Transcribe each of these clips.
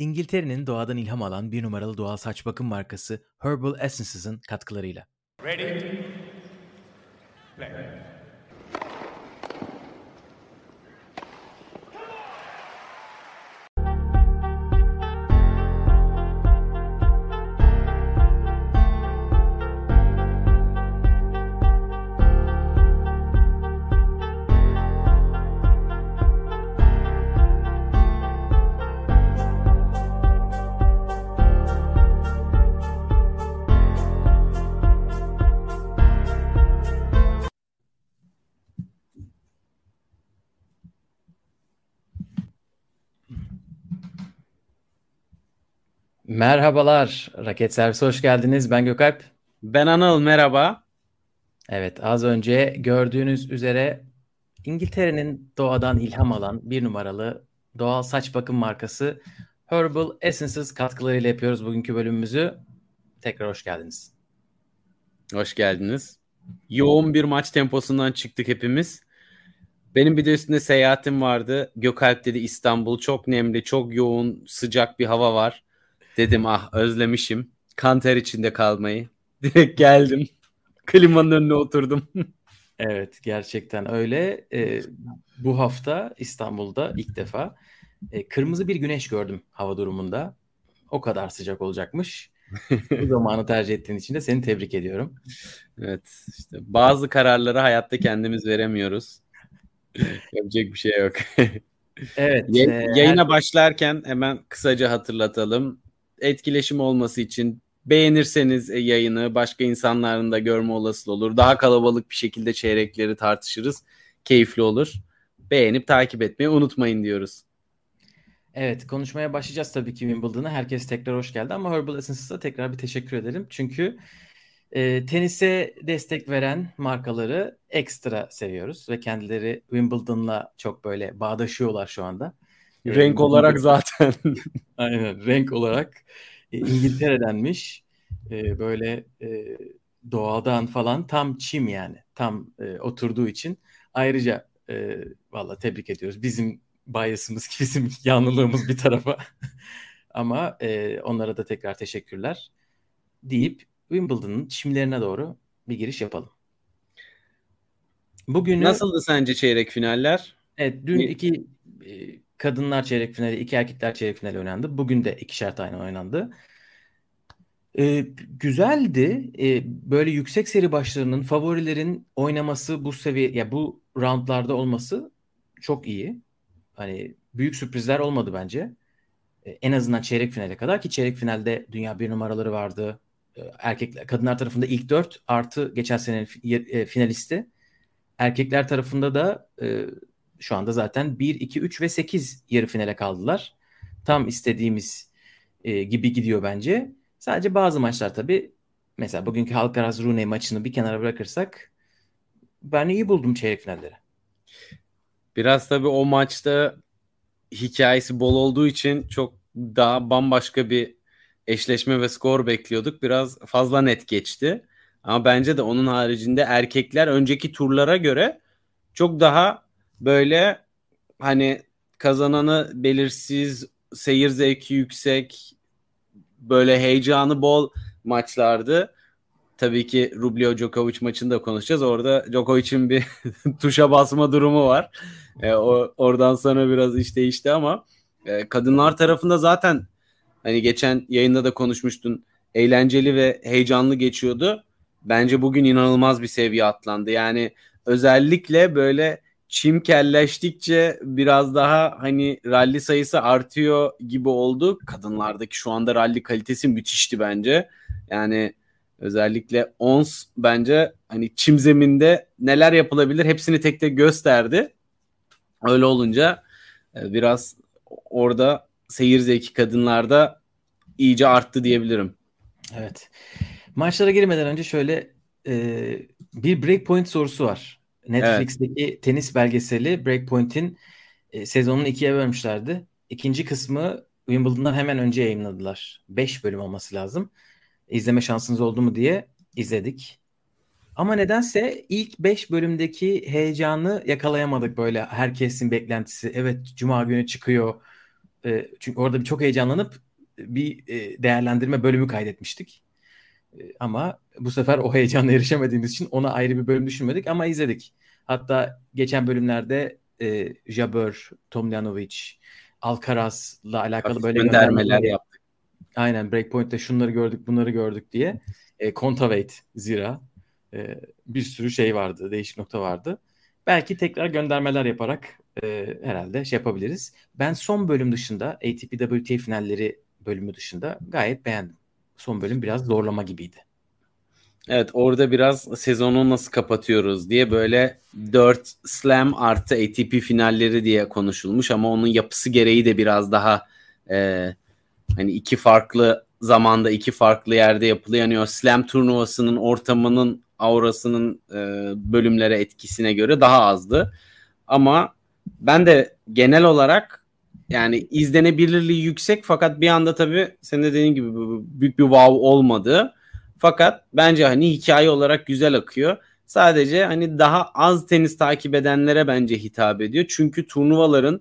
İngiltere'nin doğadan ilham alan bir numaralı doğal saç bakım markası Herbal Essences'ın katkılarıyla. Ready? Play. Merhabalar, Raket Servisi hoş geldiniz. Ben Gökalp. Ben Anıl, merhaba. Evet, az önce gördüğünüz üzere İngiltere'nin doğadan ilham alan bir numaralı doğal saç bakım markası Herbal Essences katkılarıyla yapıyoruz bugünkü bölümümüzü. Tekrar hoş geldiniz. Hoş geldiniz. Yoğun bir maç temposundan çıktık hepimiz. Benim bir de üstünde seyahatim vardı. Gökalp dedi İstanbul çok nemli, çok yoğun, sıcak bir hava var. Dedim ah özlemişim. Kanter içinde kalmayı. Direkt geldim. Klimanın önüne oturdum. evet gerçekten öyle. Ee, bu hafta İstanbul'da ilk defa e, kırmızı bir güneş gördüm hava durumunda. O kadar sıcak olacakmış. bu zamanı tercih ettiğin için de seni tebrik ediyorum. Evet işte bazı kararları hayatta kendimiz veremiyoruz. Yapacak bir şey yok. evet. Yay- e, yayına başlarken hemen kısaca hatırlatalım etkileşim olması için beğenirseniz e, yayını başka insanların da görme olasılığı olur. Daha kalabalık bir şekilde çeyrekleri tartışırız. Keyifli olur. Beğenip takip etmeyi unutmayın diyoruz. Evet konuşmaya başlayacağız tabii ki Wimbledon'a. Herkes tekrar hoş geldi ama Herbal Essence'a tekrar bir teşekkür edelim. Çünkü e, tenise destek veren markaları ekstra seviyoruz ve kendileri Wimbledon'la çok böyle bağdaşıyorlar şu anda. Renk olarak zaten. Aynen renk olarak e, İngiltere'denmiş. E, böyle e, doğadan falan tam çim yani. Tam e, oturduğu için. Ayrıca e, valla tebrik ediyoruz. Bizim bias'ımız, bizim yanlılığımız bir tarafa. Ama e, onlara da tekrar teşekkürler deyip Wimbledon'ın çimlerine doğru bir giriş yapalım. Bugün nasıldı sence çeyrek finaller? Evet, dün iki e, kadınlar çeyrek finali, iki erkekler çeyrek finali oynandı. Bugün de ikişer tane oynandı. Ee, güzeldi. Ee, böyle yüksek seri başlarının favorilerin oynaması bu seviye ya bu roundlarda olması çok iyi. Hani büyük sürprizler olmadı bence. Ee, en azından çeyrek finale kadar ki çeyrek finalde dünya bir numaraları vardı. Ee, erkekler kadınlar tarafında ilk dört artı geçen senenin e, finalisti. Erkekler tarafında da e, şu anda zaten 1, 2, 3 ve 8 yarı finale kaldılar. Tam istediğimiz e, gibi gidiyor bence. Sadece bazı maçlar tabii mesela bugünkü Halkaraz Rune maçını bir kenara bırakırsak ben iyi buldum çeyrek finalleri. Biraz tabii o maçta hikayesi bol olduğu için çok daha bambaşka bir eşleşme ve skor bekliyorduk. Biraz fazla net geçti. Ama bence de onun haricinde erkekler önceki turlara göre çok daha böyle hani kazananı belirsiz, seyir zevki yüksek, böyle heyecanı bol maçlardı. Tabii ki Rublev Djokovic maçını da konuşacağız. Orada Djokovic'in bir tuşa basma durumu var. E, o, oradan sonra biraz iş değişti ama e, kadınlar tarafında zaten hani geçen yayında da konuşmuştun. Eğlenceli ve heyecanlı geçiyordu. Bence bugün inanılmaz bir seviye atlandı. Yani özellikle böyle çim kelleştikçe biraz daha hani rally sayısı artıyor gibi oldu. Kadınlardaki şu anda rally kalitesi müthişti bence. Yani özellikle Ons bence hani çim zeminde neler yapılabilir hepsini tek tek gösterdi. Öyle olunca e, biraz orada seyir zevki kadınlarda iyice arttı diyebilirim. Evet. Maçlara girmeden önce şöyle e, bir breakpoint sorusu var. Netflix'teki evet. tenis belgeseli Breakpoint'in e, sezonunu ikiye bölmüşlerdi. İkinci kısmı Wimbledon'dan hemen önce yayınladılar. Beş bölüm olması lazım. İzleme şansınız oldu mu diye izledik. Ama nedense ilk beş bölümdeki heyecanı yakalayamadık böyle herkesin beklentisi. Evet cuma günü çıkıyor. E, çünkü orada bir çok heyecanlanıp bir e, değerlendirme bölümü kaydetmiştik. Ama bu sefer o heyecanla erişemediğimiz için ona ayrı bir bölüm düşünmedik ama izledik. Hatta geçen bölümlerde e, Jabber, Tomljanovic, Alcaraz'la alakalı Hafif böyle göndermeler yaptık. Aynen Breakpoint'te şunları gördük bunları gördük diye. E, Contavate zira e, bir sürü şey vardı, değişik nokta vardı. Belki tekrar göndermeler yaparak e, herhalde şey yapabiliriz. Ben son bölüm dışında ATP WTA finalleri bölümü dışında gayet beğendim. Son bölüm biraz zorlama gibiydi. Evet orada biraz sezonu nasıl kapatıyoruz diye böyle 4 slam artı ATP finalleri diye konuşulmuş ama onun yapısı gereği de biraz daha e, hani iki farklı zamanda iki farklı yerde yapılıyor. Yani o slam turnuvasının ortamının aurasının e, bölümlere etkisine göre daha azdı. Ama ben de genel olarak yani izlenebilirliği yüksek fakat bir anda tabii senin de dediğin gibi büyük bir wow olmadı. Fakat bence hani hikaye olarak güzel akıyor. Sadece hani daha az tenis takip edenlere bence hitap ediyor. Çünkü turnuvaların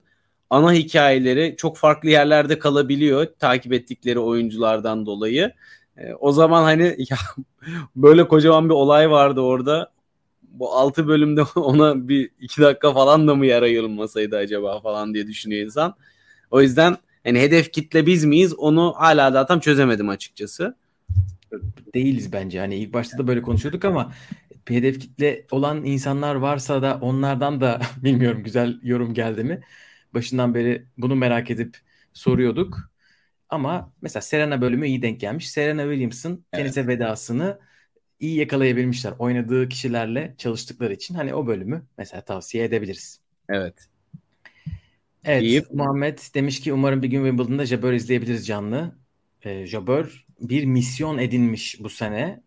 ana hikayeleri çok farklı yerlerde kalabiliyor takip ettikleri oyunculardan dolayı. E, o zaman hani ya, böyle kocaman bir olay vardı orada. Bu 6 bölümde ona bir 2 dakika falan da mı yer ayrılmasaydı acaba falan diye düşünüyor insan. O yüzden hani hedef kitle biz miyiz onu hala da tam çözemedim açıkçası. Değiliz bence. Hani ilk başta da böyle konuşuyorduk ama hedef kitle olan insanlar varsa da onlardan da bilmiyorum güzel yorum geldi mi? Başından beri bunu merak edip soruyorduk. Ama mesela Serena bölümü iyi denk gelmiş. Serena Williams'ın evet. tenise vedasını iyi yakalayabilmişler. Oynadığı kişilerle çalıştıkları için hani o bölümü mesela tavsiye edebiliriz. Evet. Evet İyi. Muhammed demiş ki umarım bir gün Wimbledon'da Jabeur izleyebiliriz canlı. E, Jabeur bir misyon edinmiş bu sene.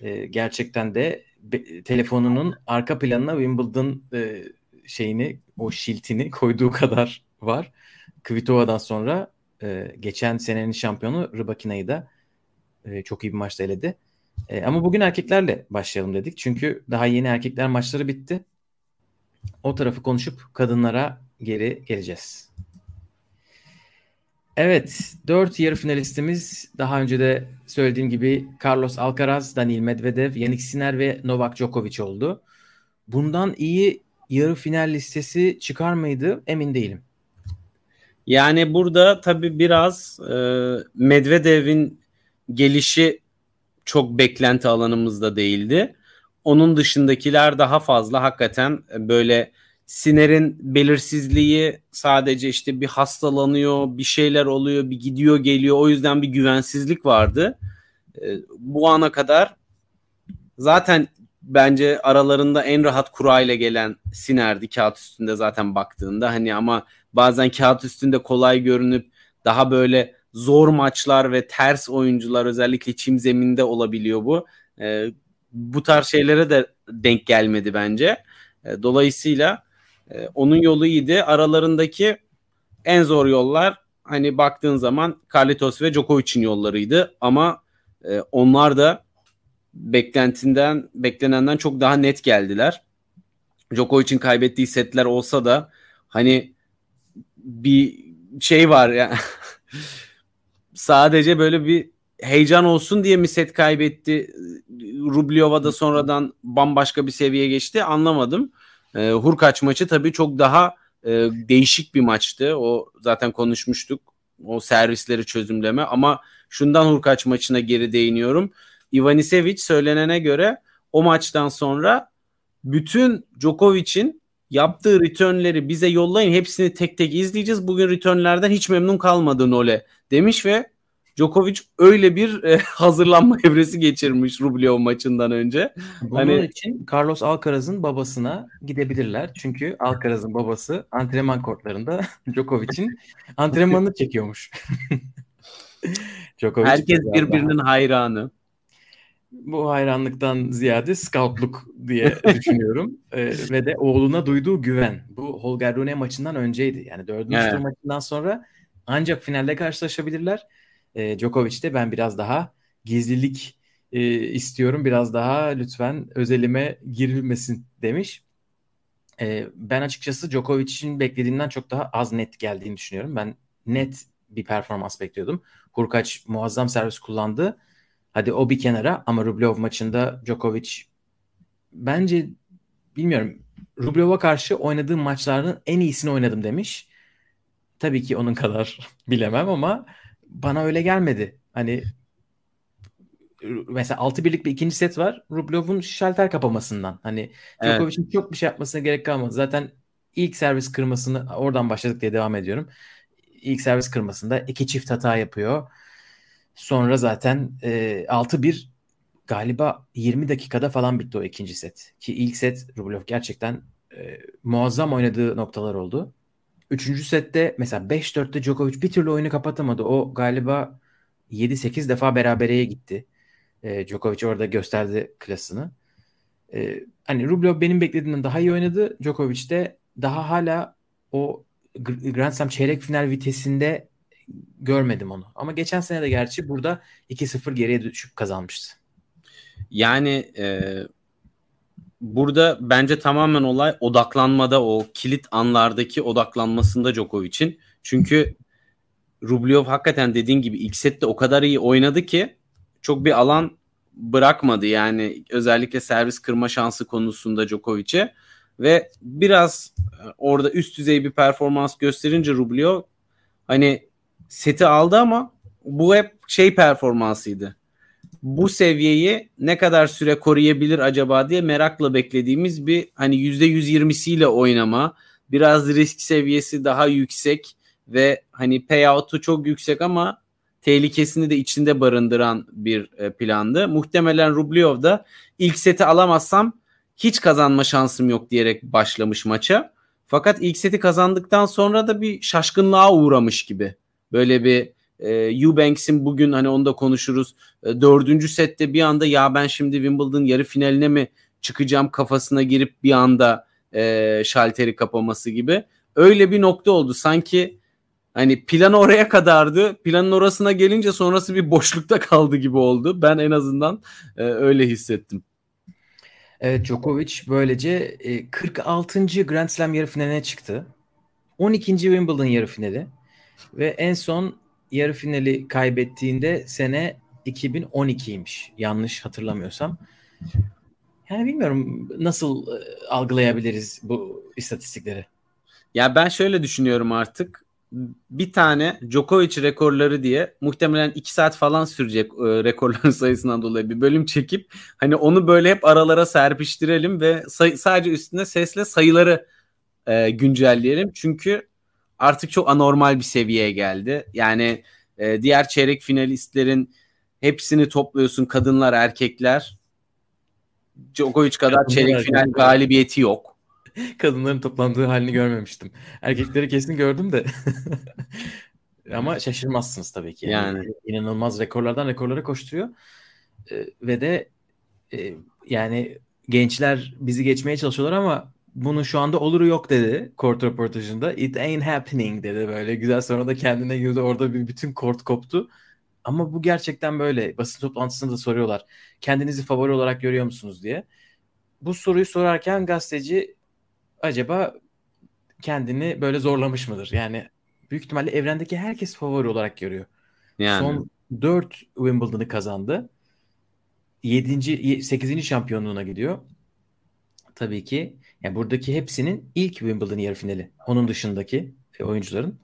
E, gerçekten de be, telefonunun arka planına Wimbledon e, şeyini o şiltini koyduğu kadar var. Kvitova'dan sonra e, geçen senenin şampiyonu Rybakina'yı da e, çok iyi bir maçta eledi. E, ama bugün erkeklerle başlayalım dedik. Çünkü daha yeni erkekler maçları bitti. O tarafı konuşup kadınlara geri geleceğiz. Evet, dört yarı finalistimiz daha önce de söylediğim gibi Carlos Alcaraz, Daniil Medvedev, Yannick Sinner ve Novak Djokovic oldu. Bundan iyi yarı final listesi çıkar mıydı emin değilim. Yani burada tabii biraz e, Medvedev'in gelişi çok beklenti alanımızda değildi. Onun dışındakiler daha fazla hakikaten böyle Siner'in belirsizliği sadece işte bir hastalanıyor, bir şeyler oluyor, bir gidiyor geliyor. O yüzden bir güvensizlik vardı. E, bu ana kadar zaten bence aralarında en rahat kura ile gelen Siner'di kağıt üstünde zaten baktığında. Hani ama bazen kağıt üstünde kolay görünüp daha böyle zor maçlar ve ters oyuncular özellikle çim zeminde olabiliyor bu. E, bu tarz şeylere de denk gelmedi bence. E, dolayısıyla e, onun yolu iyiydi. Aralarındaki en zor yollar hani baktığın zaman Carlitos ve Djokovic'in yollarıydı ama e, onlar da beklentinden beklenenden çok daha net geldiler. Djokovic'in kaybettiği setler olsa da hani bir şey var ya sadece böyle bir heyecan olsun diye mi set kaybetti? Rubliova da sonradan bambaşka bir seviyeye geçti anlamadım. E, Hurkaç maçı tabii çok daha e, değişik bir maçtı. O zaten konuşmuştuk. O servisleri çözümleme ama şundan Hurkaç maçına geri değiniyorum. Ivanisevic söylenene göre o maçtan sonra bütün Djokovic'in yaptığı returnleri bize yollayın. Hepsini tek tek izleyeceğiz. Bugün returnlerden hiç memnun kalmadı Nole demiş ve Djokovic öyle bir e, hazırlanma evresi geçirmiş Rublev maçından önce. Bunun hani... için Carlos Alcaraz'ın babasına gidebilirler. Çünkü Alcaraz'ın babası antrenman kortlarında Djokovic'in antrenmanını çekiyormuş. Djokovic Herkes birbirinin daha. hayranı. Bu hayranlıktan ziyade scoutluk diye düşünüyorum. ee, ve de oğluna duyduğu güven. Bu Holger Rune maçından önceydi. Yani dördüncü evet. maçından sonra ancak finalde karşılaşabilirler. E, Djokovic de ben biraz daha gizlilik e, istiyorum. Biraz daha lütfen özelime girilmesin demiş. E, ben açıkçası Djokovic'in beklediğimden çok daha az net geldiğini düşünüyorum. Ben net bir performans bekliyordum. Hurkaç muazzam servis kullandı. Hadi o bir kenara ama Rublev maçında Djokovic bence bilmiyorum Rublev'a karşı oynadığım maçların en iyisini oynadım demiş. Tabii ki onun kadar bilemem ama bana öyle gelmedi. Hani mesela 6 birlik bir ikinci set var. Rublev'un şalter kapamasından. Hani evet. Djokovic'in çok bir şey yapmasına gerek kalmadı. Zaten ilk servis kırmasını oradan başladık diye devam ediyorum. İlk servis kırmasında iki çift hata yapıyor. Sonra zaten e, 6-1 galiba 20 dakikada falan bitti o ikinci set. Ki ilk set Rublev gerçekten e, muazzam oynadığı noktalar oldu. Üçüncü sette mesela 5-4'te Djokovic bir türlü oyunu kapatamadı. O galiba 7-8 defa berabereye gitti. E, Djokovic orada gösterdi klasını. E, hani Rublev benim beklediğimden daha iyi oynadı. Djokovic de daha hala o Grand Slam çeyrek final vitesinde görmedim onu. Ama geçen sene de gerçi burada 2-0 geriye düşüp kazanmıştı. Yani e, burada bence tamamen olay odaklanmada o kilit anlardaki odaklanmasında Djokovic'in. Çünkü Rublev hakikaten dediğin gibi ilk sette o kadar iyi oynadı ki çok bir alan bırakmadı yani özellikle servis kırma şansı konusunda Djokovic'e ve biraz e, orada üst düzey bir performans gösterince Rublev hani seti aldı ama bu hep şey performansıydı. Bu seviyeyi ne kadar süre koruyabilir acaba diye merakla beklediğimiz bir hani %120'siyle oynama, biraz risk seviyesi daha yüksek ve hani payout'u çok yüksek ama tehlikesini de içinde barındıran bir e, plandı. Muhtemelen Rublev da ilk seti alamazsam hiç kazanma şansım yok diyerek başlamış maça. Fakat ilk seti kazandıktan sonra da bir şaşkınlığa uğramış gibi. Böyle bir e, Eubanks'in bugün hani onu da konuşuruz. E, dördüncü sette bir anda ya ben şimdi Wimbledon yarı finaline mi çıkacağım kafasına girip bir anda e, şalteri kapaması gibi. Öyle bir nokta oldu. Sanki hani plan oraya kadardı. Planın orasına gelince sonrası bir boşlukta kaldı gibi oldu. Ben en azından e, öyle hissettim. Evet Djokovic böylece 46. E, Grand Slam yarı finaline çıktı. 12. Wimbledon yarı finali ve en son yarı finali kaybettiğinde sene 2012'ymiş. Yanlış hatırlamıyorsam. Yani bilmiyorum nasıl e, algılayabiliriz bu istatistikleri. Ya ben şöyle düşünüyorum artık bir tane Djokovic rekorları diye muhtemelen 2 saat falan sürecek e, rekorların sayısından dolayı bir bölüm çekip hani onu böyle hep aralara serpiştirelim ve say- sadece üstünde sesle sayıları e, güncelleyelim. Çünkü artık çok anormal bir seviyeye geldi. Yani e, diğer çeyrek finalistlerin hepsini topluyorsun kadınlar erkekler. Djokovic kadar çeyrek final galibiyeti yok. Kadınların toplandığı halini görmemiştim. Erkekleri kesin gördüm de. Ama şaşırmazsınız tabii ki. Yani, yani. inanılmaz rekorlardan rekorlara koşturuyor. Ee, ve de e, yani gençler bizi geçmeye çalışıyorlar ama bunun şu anda oluru yok dedi kort röportajında. It ain't happening dedi böyle. Güzel sonra da kendine girdi orada bir bütün kort koptu. Ama bu gerçekten böyle. Basın toplantısında da soruyorlar. Kendinizi favori olarak görüyor musunuz diye. Bu soruyu sorarken gazeteci acaba kendini böyle zorlamış mıdır? Yani büyük ihtimalle evrendeki herkes favori olarak görüyor. Yani. Son 4 Wimbledon'ı kazandı. 7. 8. şampiyonluğuna gidiyor. Tabii ki yani buradaki hepsinin ilk Wimbledon yarı finali. Onun dışındaki e, oyuncuların.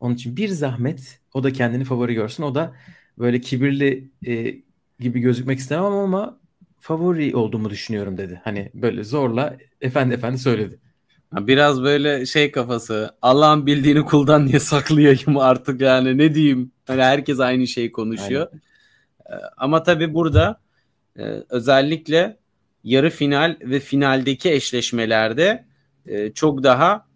Onun için bir zahmet o da kendini favori görsün. O da böyle kibirli e, gibi gözükmek istemem ama favori olduğumu düşünüyorum dedi. Hani böyle zorla efendi efendi söyledi. Biraz böyle şey kafası. Allah'ın bildiğini kuldan niye saklayayım artık yani ne diyeyim. Hani herkes aynı şeyi konuşuyor. Aynen. Ee, ama tabii burada e, özellikle yarı final ve finaldeki eşleşmelerde e, çok daha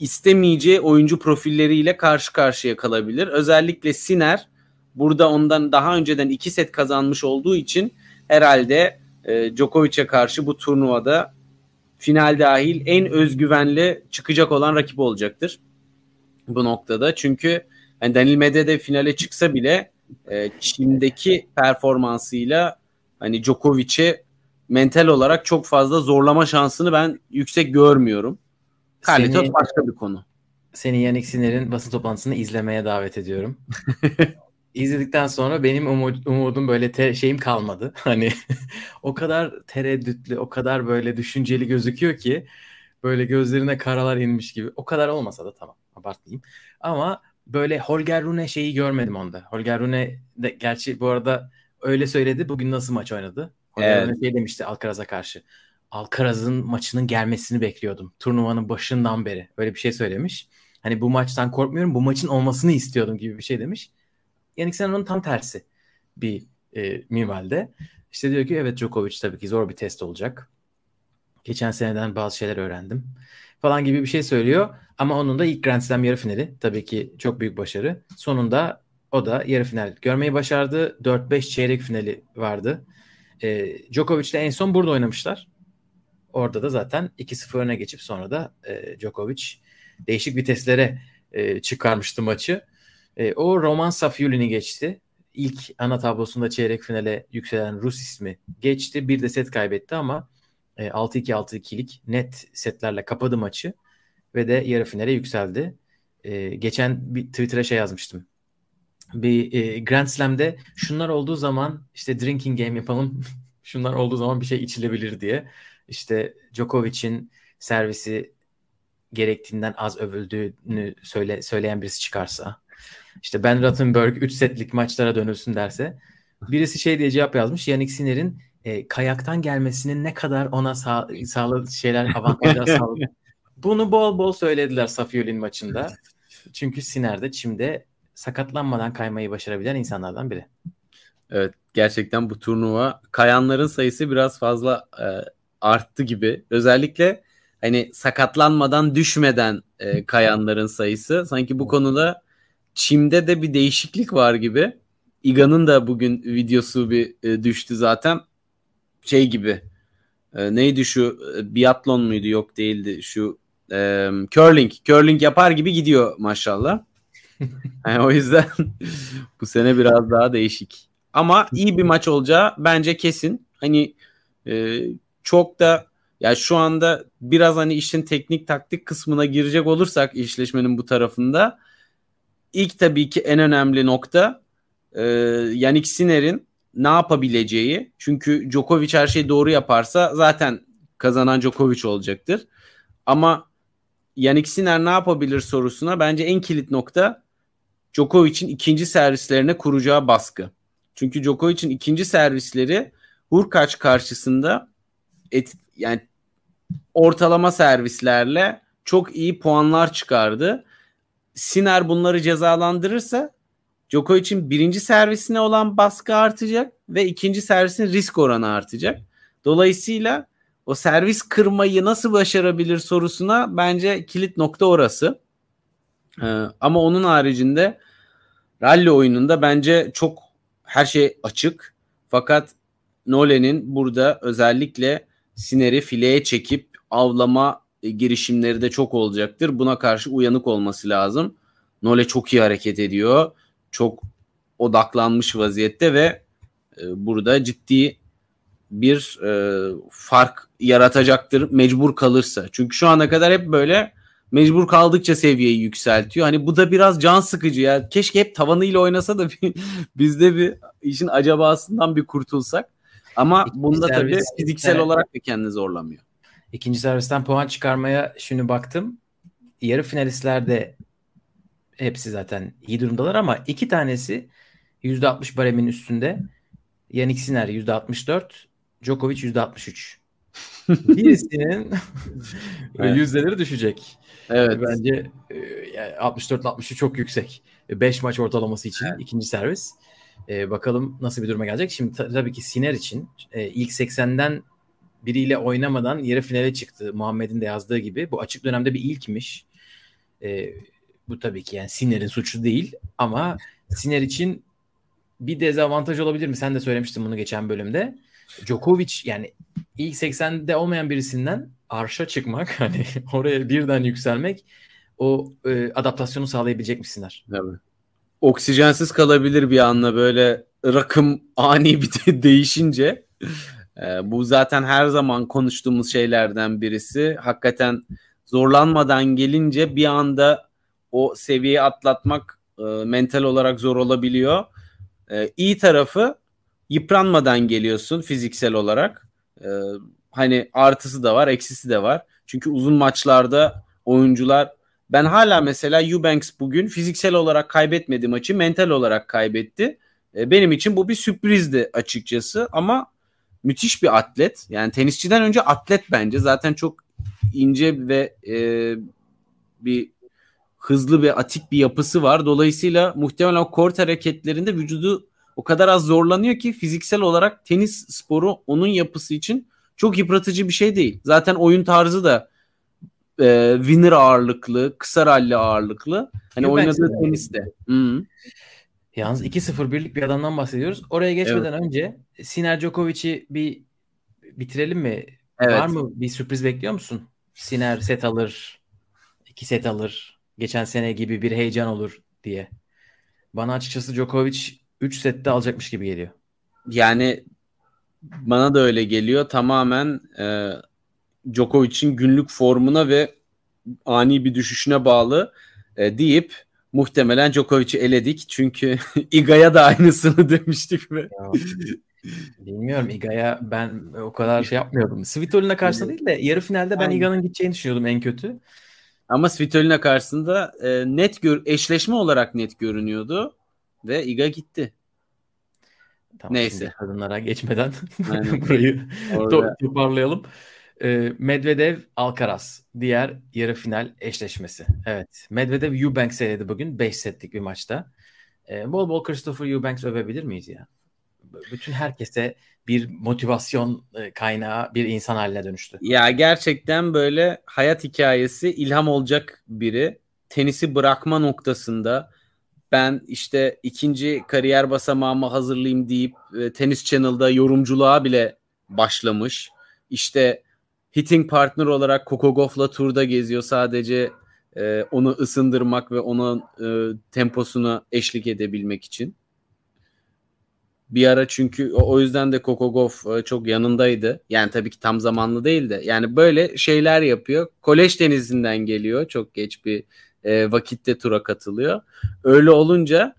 istemeyeceği oyuncu profilleriyle karşı karşıya kalabilir. Özellikle Siner burada ondan daha önceden iki set kazanmış olduğu için herhalde e, Djokovic'e karşı bu turnuvada final dahil en özgüvenli çıkacak olan rakip olacaktır bu noktada. Çünkü yani Daniel Medvedev finale çıksa bile e, Çin'deki performansıyla hani Djokovic'i mental olarak çok fazla zorlama şansını ben yüksek görmüyorum. Carlitos başka bir konu. seni Yannick Sinner'in basın toplantısını izlemeye davet ediyorum. İzledikten sonra benim umud, umudum böyle te, şeyim kalmadı. Hani o kadar tereddütlü, o kadar böyle düşünceli gözüküyor ki böyle gözlerine karalar inmiş gibi. O kadar olmasa da tamam abartmayayım. Ama böyle Holger Rune şeyi görmedim onda. Holger Rune de gerçi bu arada öyle söyledi. Bugün nasıl maç oynadı? Holger evet. Şey demişti Alcaraz'a karşı. Alcaraz'ın maçının gelmesini bekliyordum. Turnuvanın başından beri. Öyle bir şey söylemiş. Hani bu maçtan korkmuyorum. Bu maçın olmasını istiyordum gibi bir şey demiş. Yannick Sinner'ın tam tersi bir e, minvalde. İşte diyor ki evet Djokovic tabii ki zor bir test olacak. Geçen seneden bazı şeyler öğrendim falan gibi bir şey söylüyor. Ama onun da ilk Grand Slam yarı finali tabii ki çok büyük başarı. Sonunda o da yarı final görmeyi başardı. 4-5 çeyrek finali vardı. E, Djokovic ile en son burada oynamışlar. Orada da zaten 2-0 öne geçip sonra da e, Djokovic değişik viteslere e, çıkarmıştı maçı. E, o Roman Safiulin'i geçti. İlk ana tablosunda çeyrek finale yükselen Rus ismi geçti. Bir de set kaybetti ama e, 6-2-6-2'lik net setlerle kapadı maçı ve de yarı finale yükseldi. E, geçen bir Twitter'a şey yazmıştım. Bir e, Grand Slam'de şunlar olduğu zaman işte drinking game yapalım. şunlar olduğu zaman bir şey içilebilir diye. İşte Djokovic'in servisi gerektiğinden az övüldüğünü söyle, söyleyen birisi çıkarsa işte Ben Rothenberg 3 setlik maçlara dönülsün derse birisi şey diye cevap yazmış. Yannick Sinner'in e, kayaktan gelmesinin ne kadar ona sağ, sağladığı şeyler avantajlar sağladı. Bunu bol bol söylediler Safiolin maçında. Çünkü Sinner de çimde sakatlanmadan kaymayı başarabilen insanlardan biri. Evet gerçekten bu turnuva kayanların sayısı biraz fazla e, arttı gibi. Özellikle hani sakatlanmadan düşmeden e, kayanların sayısı sanki bu konuda çimde de bir değişiklik var gibi. Iga'nın da bugün videosu bir e, düştü zaten. Şey gibi. E, neydi şu e, biatlon muydu? Yok değildi. Şu e, curling. Curling yapar gibi gidiyor maşallah. yani o yüzden bu sene biraz daha değişik. Ama iyi bir maç olacağı bence kesin. Hani e, çok da ya şu anda biraz hani işin teknik taktik kısmına girecek olursak işleşmenin bu tarafında ilk tabii ki en önemli nokta e, Yannick Sinner'in ne yapabileceği. Çünkü Djokovic her şeyi doğru yaparsa zaten kazanan Djokovic olacaktır. Ama Yannick Sinner ne yapabilir sorusuna bence en kilit nokta Djokovic'in ikinci servislerine kuracağı baskı. Çünkü Djokovic'in ikinci servisleri Hurkaç karşısında et, yani ortalama servislerle çok iyi puanlar çıkardı. Siner bunları cezalandırırsa Djokovic'in birinci servisine olan baskı artacak ve ikinci servisin risk oranı artacak. Dolayısıyla o servis kırmayı nasıl başarabilir sorusuna bence kilit nokta orası. Ee, ama onun haricinde rally oyununda bence çok her şey açık. Fakat Nolan'in burada özellikle Siner'i fileye çekip avlama e, girişimleri de çok olacaktır. Buna karşı uyanık olması lazım. Nole çok iyi hareket ediyor. Çok odaklanmış vaziyette ve e, burada ciddi bir e, fark yaratacaktır mecbur kalırsa. Çünkü şu ana kadar hep böyle mecbur kaldıkça seviyeyi yükseltiyor. Hani bu da biraz can sıkıcı ya. Keşke hep tavanıyla oynasa da bir, biz de bir işin acabasından bir kurtulsak. Ama İkinci bunda tabii fiziksel olarak da kendini zorlamıyor. İkinci servisten puan çıkarmaya şimdi baktım. Yarı finalistlerde hepsi zaten iyi durumdalar ama iki tanesi %60 baremin üstünde. Yannick Sinner %64, Djokovic %63. Birisinin evet. yüzdeleri düşecek. Evet. Bence e, yani 64-63 çok yüksek. 5 maç ortalaması için evet. ikinci servis. Ee, bakalım nasıl bir duruma gelecek. Şimdi tabii ki Sinner için e, ilk 80'den biriyle oynamadan yarı finale çıktı. Muhammed'in de yazdığı gibi. Bu açık dönemde bir ilkmiş. E, bu tabii ki yani Sinner'in suçu değil ama Sinner için bir dezavantaj olabilir mi? Sen de söylemiştin bunu geçen bölümde. Djokovic yani ilk 80'de olmayan birisinden arşa çıkmak hani oraya birden yükselmek o e, adaptasyonu sağlayabilecek misinler? Tabii. Oksijensiz kalabilir bir anda böyle rakım ani bir değişince e, bu zaten her zaman konuştuğumuz şeylerden birisi. Hakikaten zorlanmadan gelince bir anda o seviyeyi atlatmak e, mental olarak zor olabiliyor. E, iyi tarafı yıpranmadan geliyorsun fiziksel olarak. E, hani artısı da var, eksisi de var. Çünkü uzun maçlarda oyuncular ben hala mesela Eubanks bugün fiziksel olarak kaybetmedi maçı, mental olarak kaybetti. E, benim için bu bir sürprizdi açıkçası ama müthiş bir atlet. Yani tenisçiden önce atlet bence. Zaten çok ince ve e, bir hızlı ve atik bir yapısı var. Dolayısıyla muhtemelen kort hareketlerinde vücudu o kadar az zorlanıyor ki fiziksel olarak tenis sporu onun yapısı için çok yıpratıcı bir şey değil. Zaten oyun tarzı da e, winner ağırlıklı, kısa ralli ağırlıklı. Hani oynadığı tenis de. Hı-hı. Yalnız 2-0 birlik bir adamdan bahsediyoruz. Oraya geçmeden evet. önce Siner Djokovic'i bir bitirelim mi? Evet. Var mı bir sürpriz bekliyor musun? Siner set alır, iki set alır, geçen sene gibi bir heyecan olur diye. Bana açıkçası Djokovic 3 sette alacakmış gibi geliyor. Yani bana da öyle geliyor. Tamamen e, Djokovic'in günlük formuna ve ani bir düşüşüne bağlı e, deyip muhtemelen Djokovic'i eledik. Çünkü Iga'ya da aynısını demiştik ve Bilmiyorum Iga'ya ben o kadar şey yapmıyordum. Svitolin'e karşı değil de yarı finalde ben Iga'nın gideceğini düşünüyordum en kötü. Ama Svitolin'e karşısında e, net gör eşleşme olarak net görünüyordu ve Iga gitti. Tamam, Neyse. Kadınlara geçmeden burayı to- toparlayalım. E, Medvedev Alcaraz diğer yarı final eşleşmesi. Evet. Medvedev Eubanks eledi bugün 5 setlik bir maçta. E, bol bol Christopher Eubanks övebilir miyiz ya? Bütün herkese bir motivasyon e, kaynağı bir insan haline dönüştü. Ya gerçekten böyle hayat hikayesi ilham olacak biri. Tenisi bırakma noktasında ben işte ikinci kariyer basamağımı hazırlayayım deyip e, Tenis Channel'da yorumculuğa bile başlamış. İşte hitting partner olarak Coco Gauff'la turda geziyor sadece e, onu ısındırmak ve onun e, temposuna eşlik edebilmek için. Bir ara çünkü o yüzden de Coco Gauff e, çok yanındaydı. Yani tabii ki tam zamanlı değil de. Yani böyle şeyler yapıyor. Kolej denizinden geliyor. Çok geç bir e, vakitte tura katılıyor. Öyle olunca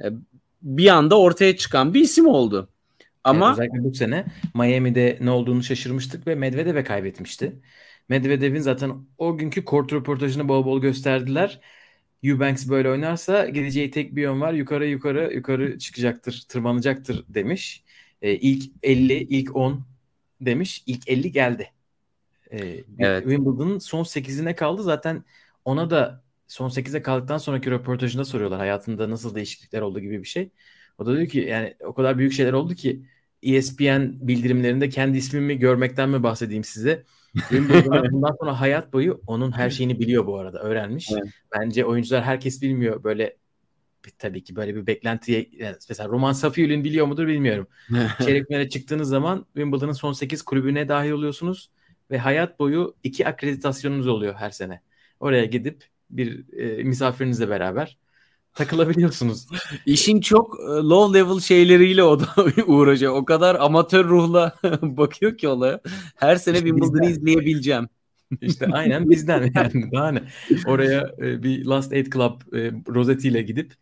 e, bir anda ortaya çıkan bir isim oldu. Ama evet, özellikle bu sene Miami'de ne olduğunu şaşırmıştık ve Medvedev'e kaybetmişti. Medvedev'in zaten o günkü kort röportajını bol bol gösterdiler. Eubanks böyle oynarsa gideceği tek bir yön var. Yukarı yukarı yukarı çıkacaktır, tırmanacaktır demiş. E, ilk 50, ilk 10 demiş. İlk 50 geldi. E, evet. Wimbledon'ın son 8'ine kaldı. Zaten ona da son 8'e kaldıktan sonraki röportajında soruyorlar hayatında nasıl değişiklikler oldu gibi bir şey. O da diyor ki yani o kadar büyük şeyler oldu ki ESPN bildirimlerinde kendi ismimi görmekten mi bahsedeyim size? bundan sonra hayat boyu onun her şeyini biliyor bu arada öğrenmiş. Evet. Bence oyuncular herkes bilmiyor böyle tabii ki böyle bir beklentiye yani mesela Roman Safiyul'in biliyor mudur bilmiyorum. Çeyrek finale çıktığınız zaman Wimbledon'ın son 8 kulübüne dahil oluyorsunuz ve hayat boyu iki akreditasyonunuz oluyor her sene. Oraya gidip bir e, misafirinizle beraber takılabiliyorsunuz. İşin çok e, low level şeyleriyle o da uğraşıyor. O kadar amatör ruhla bakıyor ki olaya. Her sene işte Wimbledon'ı izleyebileceğim. İşte aynen bizden yani daha ne. Oraya e, bir Last Eight Club e, rozetiyle gidip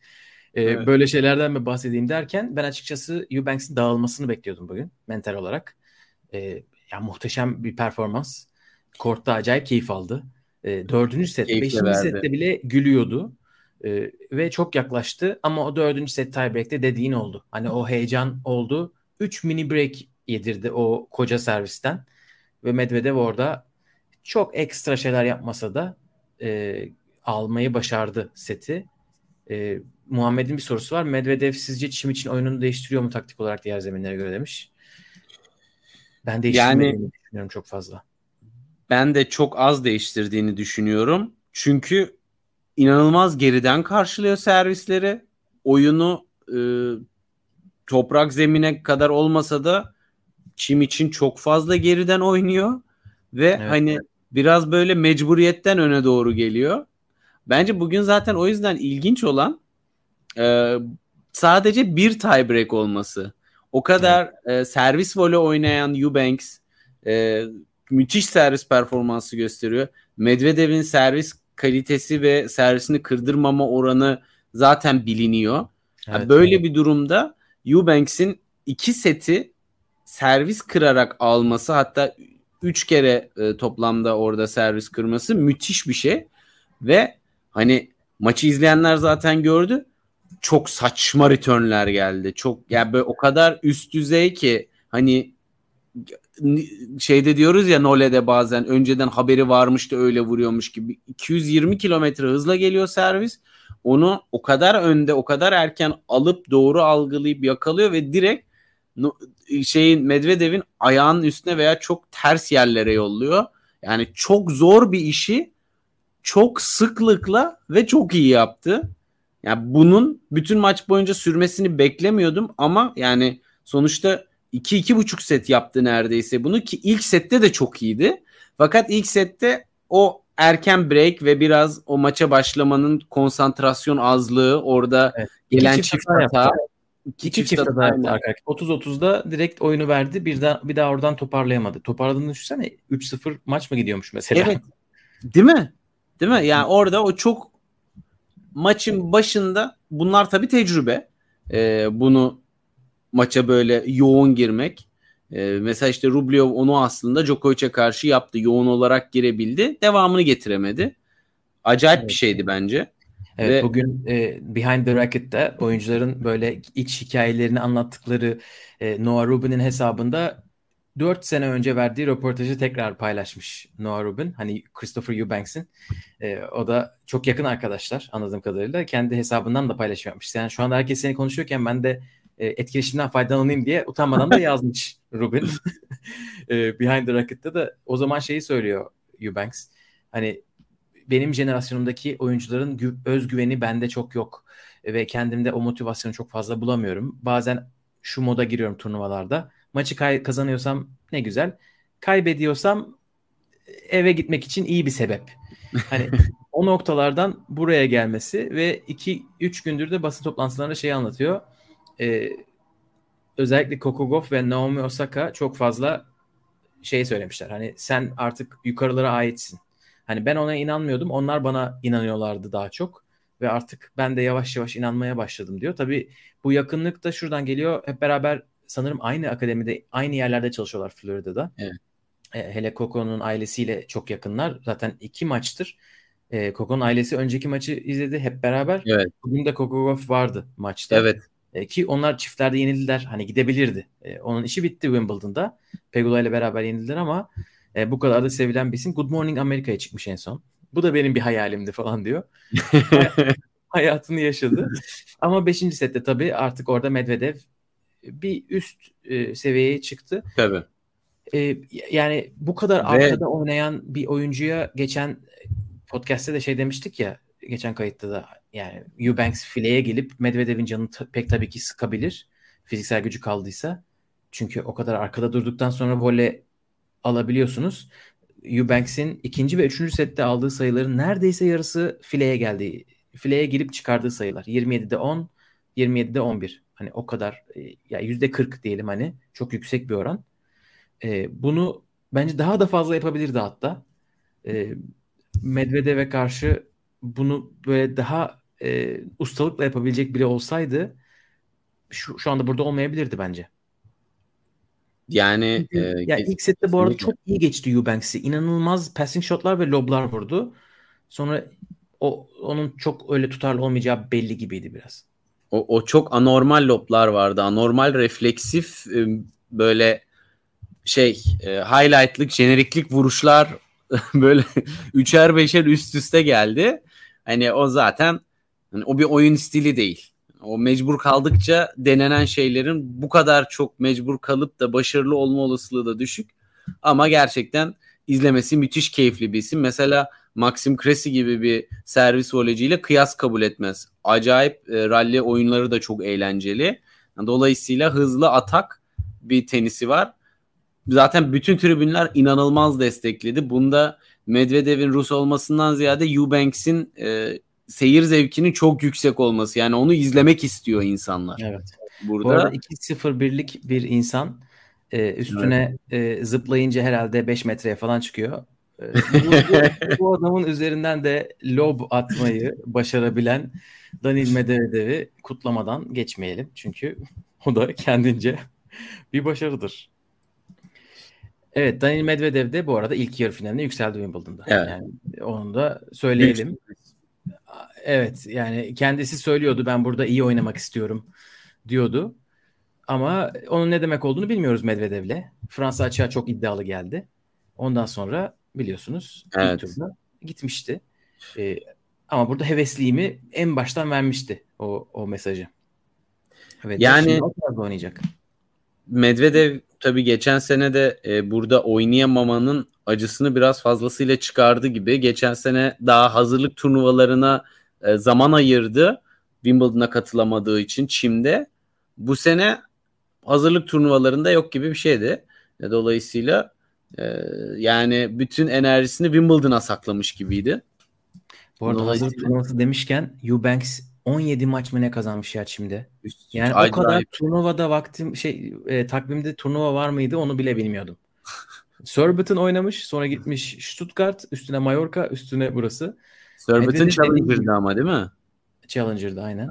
e, evet. böyle şeylerden mi bahsedeyim derken ben açıkçası Eubanks'in dağılmasını bekliyordum bugün mental olarak. E, ya muhteşem bir performans. Kort'ta acayip keyif aldı. E, dördüncü set, Keyifle beşinci verdi. sette bile gülüyordu. E, ve çok yaklaştı ama o dördüncü set tiebreak'te dediğin oldu. Hani o heyecan oldu. Üç mini break yedirdi o koca servisten. Ve Medvedev orada çok ekstra şeyler yapmasa da e, almayı başardı seti. E, Muhammed'in bir sorusu var. Medvedev sizce çim için oyununu değiştiriyor mu taktik olarak diğer zeminlere göre demiş. Ben değiştirmediğini yani, düşünüyorum çok fazla. Ben de çok az değiştirdiğini düşünüyorum. Çünkü inanılmaz geriden karşılıyor servisleri. Oyunu e, toprak zemine kadar olmasa da çim için çok fazla geriden oynuyor ve evet. hani biraz böyle mecburiyetten öne doğru geliyor. Bence bugün zaten o yüzden ilginç olan e, sadece bir tiebreak olması. O kadar evet. e, servis voley oynayan Eubanks e, müthiş servis performansı gösteriyor. Medvedev'in servis kalitesi ve servisini kırdırmama oranı zaten biliniyor. Evet, yani böyle evet. bir durumda Eubanks'in iki seti servis kırarak alması hatta üç kere e, toplamda orada servis kırması müthiş bir şey. Ve hani maçı izleyenler zaten gördü. Çok saçma returnler geldi. Çok yani böyle o kadar üst düzey ki hani şeyde diyoruz ya Nole'de bazen önceden haberi varmış da öyle vuruyormuş gibi 220 kilometre hızla geliyor servis. Onu o kadar önde o kadar erken alıp doğru algılayıp yakalıyor ve direkt şeyin Medvedev'in ayağının üstüne veya çok ters yerlere yolluyor. Yani çok zor bir işi çok sıklıkla ve çok iyi yaptı. Yani bunun bütün maç boyunca sürmesini beklemiyordum ama yani sonuçta 2-2,5 set yaptı neredeyse bunu ki ilk sette de çok iyiydi. Fakat ilk sette o erken break ve biraz o maça başlamanın konsantrasyon azlığı orada evet. gelen çift hata. hata İki, çift hata yaptı 30-30'da direkt oyunu verdi. Bir daha bir daha oradan toparlayamadı. Toparladığını düşünsene 3-0 maç mı gidiyormuş mesela? Evet. Değil mi? Değil mi? Yani orada o çok maçın başında bunlar tabii tecrübe. Ee, bunu maça böyle yoğun girmek. Ee, mesela işte Rublev onu aslında Djokovic'e karşı yaptı. Yoğun olarak girebildi. Devamını getiremedi. Acayip evet. bir şeydi bence. Evet Ve... bugün e, Behind the Racket'te oyuncuların böyle iç hikayelerini anlattıkları e, Noah Rubin'in hesabında 4 sene önce verdiği röportajı tekrar paylaşmış Noah Rubin. Hani Christopher Eubanks'in. E, o da çok yakın arkadaşlar anladığım kadarıyla. Kendi hesabından da paylaşım yapmış. Yani şu anda herkes seni konuşuyorken ben de e, etkileşimden faydalanayım diye utanmadan da yazmış Rubin. e, Behind the Racket'te de o zaman şeyi söylüyor Eubanks. Hani benim jenerasyonumdaki oyuncuların gü- özgüveni bende çok yok ve kendimde o motivasyonu çok fazla bulamıyorum. Bazen şu moda giriyorum turnuvalarda. Maçı kay- kazanıyorsam ne güzel. Kaybediyorsam eve gitmek için iyi bir sebep. Hani o noktalardan buraya gelmesi ve 2-3 gündür de basın toplantılarında şey anlatıyor. Ee, özellikle Kokogov ve Naomi Osaka çok fazla şey söylemişler. Hani sen artık yukarılara aitsin. Hani ben ona inanmıyordum. Onlar bana inanıyorlardı daha çok. Ve artık ben de yavaş yavaş inanmaya başladım diyor. Tabii bu yakınlık da şuradan geliyor. Hep beraber sanırım aynı akademide, aynı yerlerde çalışıyorlar Florida'da. Evet. E, hele Coco'nun ailesiyle çok yakınlar. Zaten iki maçtır. E, Coco'nun ailesi önceki maçı izledi hep beraber. Evet. Bugün de Coco Golf vardı maçta. Evet. E, ki onlar çiftlerde yenildiler. Hani gidebilirdi. E, onun işi bitti Wimbledon'da. Pegula ile beraber yenildiler ama e, bu kadar da sevilen bir isim. Good Morning Amerika'ya çıkmış en son. Bu da benim bir hayalimdi falan diyor. Hayatını yaşadı. Ama 5. sette tabii artık orada Medvedev bir üst e, seviyeye çıktı. Tabii. E, yani bu kadar Ve... arkada oynayan bir oyuncuya geçen podcast'te de şey demiştik ya geçen kayıtta da yani Eubanks fileye gelip Medvedev'in canını pek tabii ki sıkabilir. Fiziksel gücü kaldıysa. Çünkü o kadar arkada durduktan sonra voley alabiliyorsunuz. Eubanks'in ikinci ve üçüncü sette aldığı sayıların neredeyse yarısı fileye geldi. Fileye girip çıkardığı sayılar. 27'de 10, 27'de 11. Hani o kadar e, ya yüzde 40 diyelim hani çok yüksek bir oran. E, bunu bence daha da fazla yapabilirdi hatta. E, Medvedev'e karşı bunu böyle daha e, ustalıkla yapabilecek biri olsaydı şu, şu anda burada olmayabilirdi bence. Yani e, ya ilk sette bu arada çok iyi geçti Eubanks'i. İnanılmaz passing shotlar ve loblar vurdu. Sonra o onun çok öyle tutarlı olmayacağı belli gibiydi biraz. O, o çok anormal loblar vardı. Anormal refleksif e, böyle şey e, highlightlık, jeneriklik vuruşlar böyle üçer beşer üst üste geldi. Hani o zaten hani o bir oyun stili değil. O mecbur kaldıkça denenen şeylerin bu kadar çok mecbur kalıp da başarılı olma olasılığı da düşük. Ama gerçekten izlemesi müthiş keyifli bir isim. Mesela Maxim Cressy gibi bir servis voleyciyle kıyas kabul etmez. Acayip e, rally oyunları da çok eğlenceli. Dolayısıyla hızlı atak bir tenisi var. Zaten bütün tribünler inanılmaz destekledi. Bunda Medvedev'in Rus olmasından ziyade Eubanks'in e, seyir zevkinin çok yüksek olması. Yani onu izlemek istiyor insanlar. Evet. Burada Bu arada 2-0 birlik bir insan e, üstüne evet. e, zıplayınca herhalde 5 metreye falan çıkıyor. E, bu, bu, bu adamın üzerinden de lob atmayı başarabilen Danil Medvedev'i kutlamadan geçmeyelim. Çünkü o da kendince bir başarıdır. Evet Daniil Medvedev de bu arada ilk yarı finaline yükseldi Wimbledon'da. Evet. Yani onu da söyleyelim. Evet yani kendisi söylüyordu ben burada iyi oynamak istiyorum diyordu. Ama onun ne demek olduğunu bilmiyoruz Medvedev'le. Fransa açığa çok iddialı geldi. Ondan sonra biliyorsunuz evet. ilk turda gitmişti. Ee, ama burada hevesliğimi en baştan vermişti o, o mesajı. Evet, yani oynayacak. Medvedev tabii geçen sene de e, burada oynayamamanın acısını biraz fazlasıyla çıkardı gibi. Geçen sene daha hazırlık turnuvalarına e, zaman ayırdı. Wimbledon'a katılamadığı için Çim'de. Bu sene hazırlık turnuvalarında yok gibi bir şeydi. E, dolayısıyla e, yani bütün enerjisini Wimbledon'a saklamış gibiydi. Bu arada hazırlık turnuvası demişken Eubanks 17 maç mı ne kazanmış ya şimdi. Yani Acayip. o kadar turnuvada vaktim şey e, takvimde turnuva var mıydı onu bile bilmiyordum. Surbiton oynamış sonra gitmiş Stuttgart üstüne Mallorca üstüne burası. Surbiton Challenger'dı ama değil mi? Challenger'dı aynen.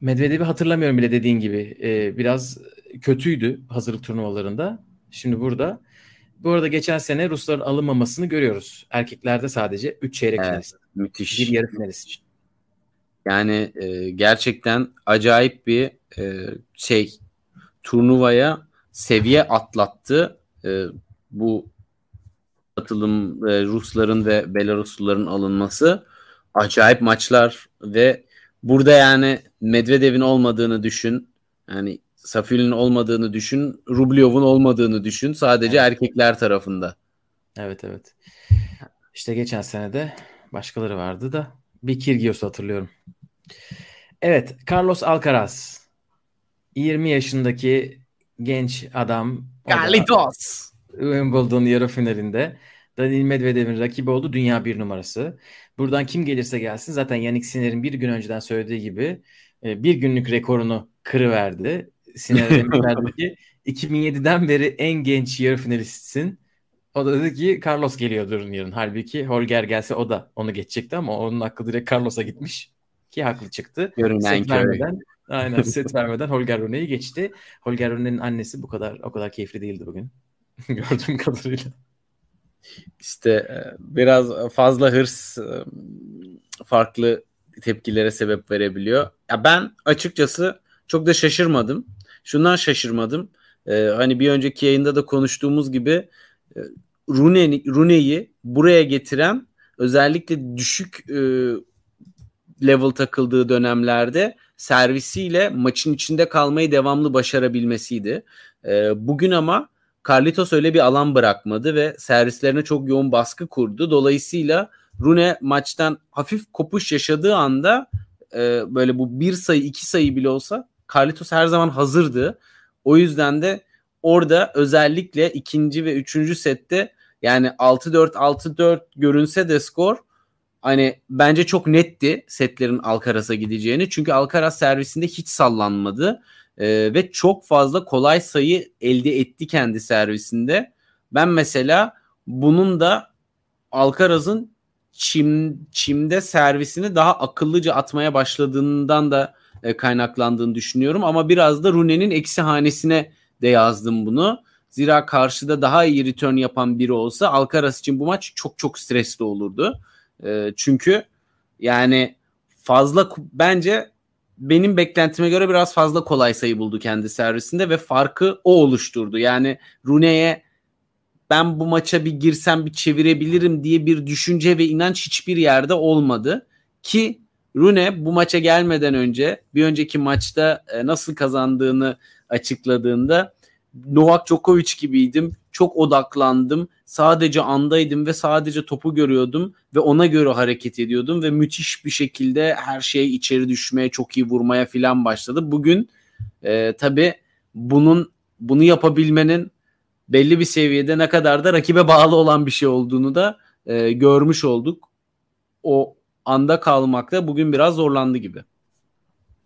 Medvedev'i hatırlamıyorum bile dediğin gibi. Ee, biraz kötüydü hazırlık turnuvalarında. Şimdi burada. Bu arada geçen sene Rusların alınmamasını görüyoruz. Erkeklerde sadece 3 çeyrek evet, finalist. Müthiş. Bir yarı finalist. Yani e, gerçekten acayip bir e, şey turnuvaya seviye atlattı. E, bu atılım e, Rusların ve Belarusluların alınması acayip maçlar ve burada yani Medvedev'in olmadığını düşün. Yani Safil'in olmadığını düşün. Rublyov'un olmadığını düşün. Sadece evet. erkekler tarafında. Evet evet. İşte geçen sene de başkaları vardı da bir Kirgios'u hatırlıyorum. Evet, Carlos Alcaraz. 20 yaşındaki genç adam. Carlitos. Wimbledon yarı finalinde. Daniil Medvedev'in rakibi oldu. Dünya bir numarası. Buradan kim gelirse gelsin zaten Yannick Sinner'in bir gün önceden söylediği gibi e, bir günlük rekorunu kırıverdi. Sinner demişlerdi ki 2007'den beri en genç yarı finalistsin. O da dedi ki Carlos geliyordur yarın. Halbuki Holger gelse o da onu geçecekti ama onun aklı direkt Carlos'a gitmiş. Ki haklı çıktı. Görünen set vermeden, aynen set vermeden Holger Rune'yi geçti. Holger Rune'nin annesi bu kadar o kadar keyifli değildi bugün. Gördüğüm kadarıyla. İşte e, biraz fazla hırs e, farklı tepkilere sebep verebiliyor. Ya ben açıkçası çok da şaşırmadım. Şundan şaşırmadım. Ee, hani bir önceki yayında da konuştuğumuz gibi Rune, Rune'yi buraya getiren özellikle düşük e, level takıldığı dönemlerde servisiyle maçın içinde kalmayı devamlı başarabilmesiydi. E, bugün ama Carlitos öyle bir alan bırakmadı ve servislerine çok yoğun baskı kurdu. Dolayısıyla Rune maçtan hafif kopuş yaşadığı anda e, böyle bu bir sayı iki sayı bile olsa Carlitos her zaman hazırdı. O yüzden de orada özellikle ikinci ve üçüncü sette yani 6-4 6-4 görünse de skor hani bence çok netti setlerin Alcaraz'a gideceğini. Çünkü Alcaraz servisinde hiç sallanmadı. Ee, ve çok fazla kolay sayı elde etti kendi servisinde. Ben mesela bunun da Alcaraz'ın çim, çimde servisini daha akıllıca atmaya başladığından da e, kaynaklandığını düşünüyorum. Ama biraz da Rune'nin eksi hanesine de yazdım bunu. Zira karşıda daha iyi return yapan biri olsa Alcaraz için bu maç çok çok stresli olurdu. E, çünkü yani fazla bence benim beklentime göre biraz fazla kolay sayı buldu kendi servisinde ve farkı o oluşturdu. Yani Rune'ye ben bu maça bir girsem bir çevirebilirim diye bir düşünce ve inanç hiçbir yerde olmadı. Ki Rune bu maça gelmeden önce bir önceki maçta e, nasıl kazandığını açıkladığında Novak Djokovic gibiydim. Çok odaklandım. Sadece andaydım ve sadece topu görüyordum ve ona göre hareket ediyordum ve müthiş bir şekilde her şey içeri düşmeye, çok iyi vurmaya filan başladı. Bugün e, tabii bunun bunu yapabilmenin belli bir seviyede ne kadar da rakibe bağlı olan bir şey olduğunu da e, görmüş olduk. O anda kalmakta bugün biraz zorlandı gibi.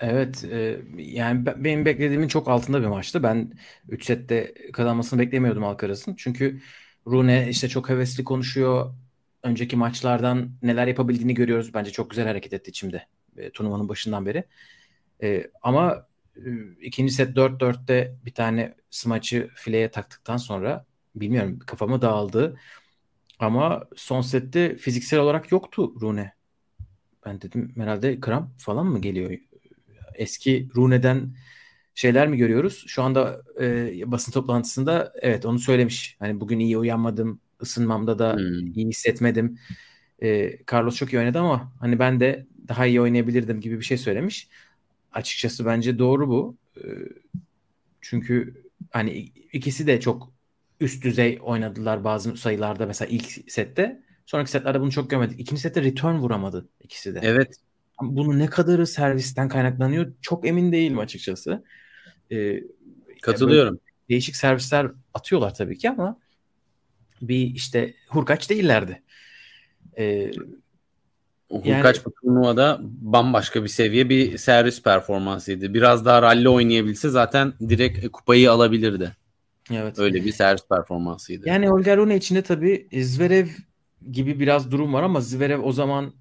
Evet e, yani benim beklediğimin çok altında bir maçtı. Ben 3 sette kazanmasını beklemiyordum Alcaraz'ın. Çünkü Rune işte çok hevesli konuşuyor. Önceki maçlardan neler yapabildiğini görüyoruz. Bence çok güzel hareket etti içimde e, turnuvanın başından beri. E, ama ikinci set 4-4'te bir tane smaçı fileye taktıktan sonra bilmiyorum kafamı dağıldı. Ama son sette fiziksel olarak yoktu Rune. Ben dedim herhalde kramp falan mı geliyor? Eski Rune'den şeyler mi görüyoruz? Şu anda e, basın toplantısında evet onu söylemiş. Hani bugün iyi uyanmadım, ısınmamda da hmm. iyi hissetmedim. E, Carlos çok iyi oynadı ama hani ben de daha iyi oynayabilirdim gibi bir şey söylemiş. Açıkçası bence doğru bu. E, çünkü hani ikisi de çok üst düzey oynadılar bazı sayılarda mesela ilk sette. Sonraki setlerde bunu çok görmedik. İkinci sette return vuramadı ikisi de. Evet. Bunu ne kadarı servisten kaynaklanıyor çok emin değilim açıkçası. Ee, Katılıyorum. Değişik servisler atıyorlar tabii ki ama bir işte hurkaç değillerdi. Ee, Hurkaç yani, bu turnuvada bambaşka bir seviye bir servis performansıydı. Biraz daha rally oynayabilse zaten direkt kupayı alabilirdi. Evet. Öyle bir servis performansıydı. Yani Olga Rune içinde tabii Zverev gibi biraz durum var ama Zverev o zaman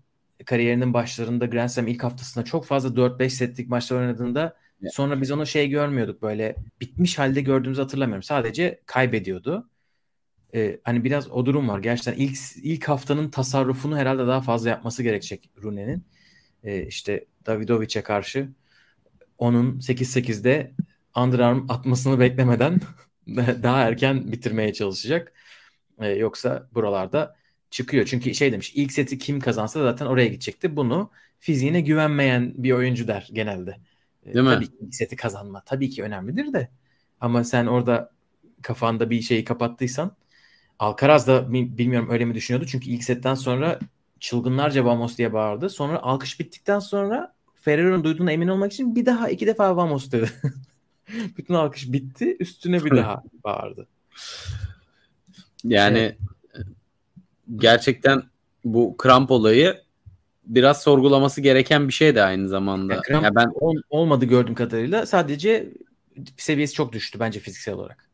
kariyerinin başlarında Grand Slam ilk haftasında çok fazla 4-5 setlik maçlar oynadığında sonra biz onu şey görmüyorduk böyle bitmiş halde gördüğümüzü hatırlamıyorum. Sadece kaybediyordu. Ee, hani biraz o durum var. Gerçekten ilk ilk haftanın tasarrufunu herhalde daha fazla yapması gerekecek Rune'nin. Ee, işte Davidovic'e karşı onun 8-8'de underarm atmasını beklemeden daha erken bitirmeye çalışacak. Ee, yoksa buralarda çıkıyor. Çünkü şey demiş ilk seti kim kazansa zaten oraya gidecekti. Bunu fiziğine güvenmeyen bir oyuncu der genelde. Ee, Değil tabii mi? ki ilk seti kazanma tabii ki önemlidir de. Ama sen orada kafanda bir şeyi kapattıysan Alcaraz da bilmiyorum öyle mi düşünüyordu. Çünkü ilk setten sonra çılgınlarca Vamos diye bağırdı. Sonra alkış bittikten sonra Ferrero'nun duyduğuna emin olmak için bir daha iki defa Vamos dedi. Bütün alkış bitti. Üstüne bir daha bağırdı. Yani şey, gerçekten bu kramp olayı biraz sorgulaması gereken bir şey de aynı zamanda. Ya kramp ya ben ol, olmadı gördüğüm kadarıyla. Sadece seviyesi çok düştü bence fiziksel olarak.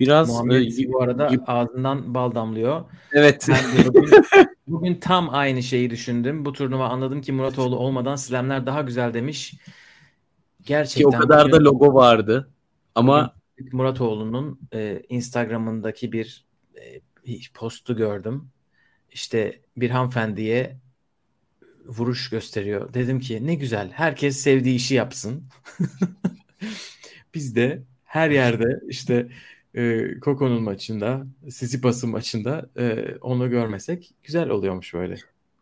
Biraz Muhammed e, bu arada y- ağzından bal damlıyor. Evet. Bugün, bugün tam aynı şeyi düşündüm. Bu turnuva anladım ki Muratoğlu olmadan slamler daha güzel demiş. Gerçekten. Ki o kadar bugün, da logo vardı. Ama Muratoğlu'nun e, Instagram'ındaki bir e, postu gördüm. İşte bir hanımefendiye vuruş gösteriyor. Dedim ki ne güzel. Herkes sevdiği işi yapsın. Biz de her yerde işte e, Koko'nun maçında, Sisipas'ın maçında e, onu görmesek güzel oluyormuş böyle.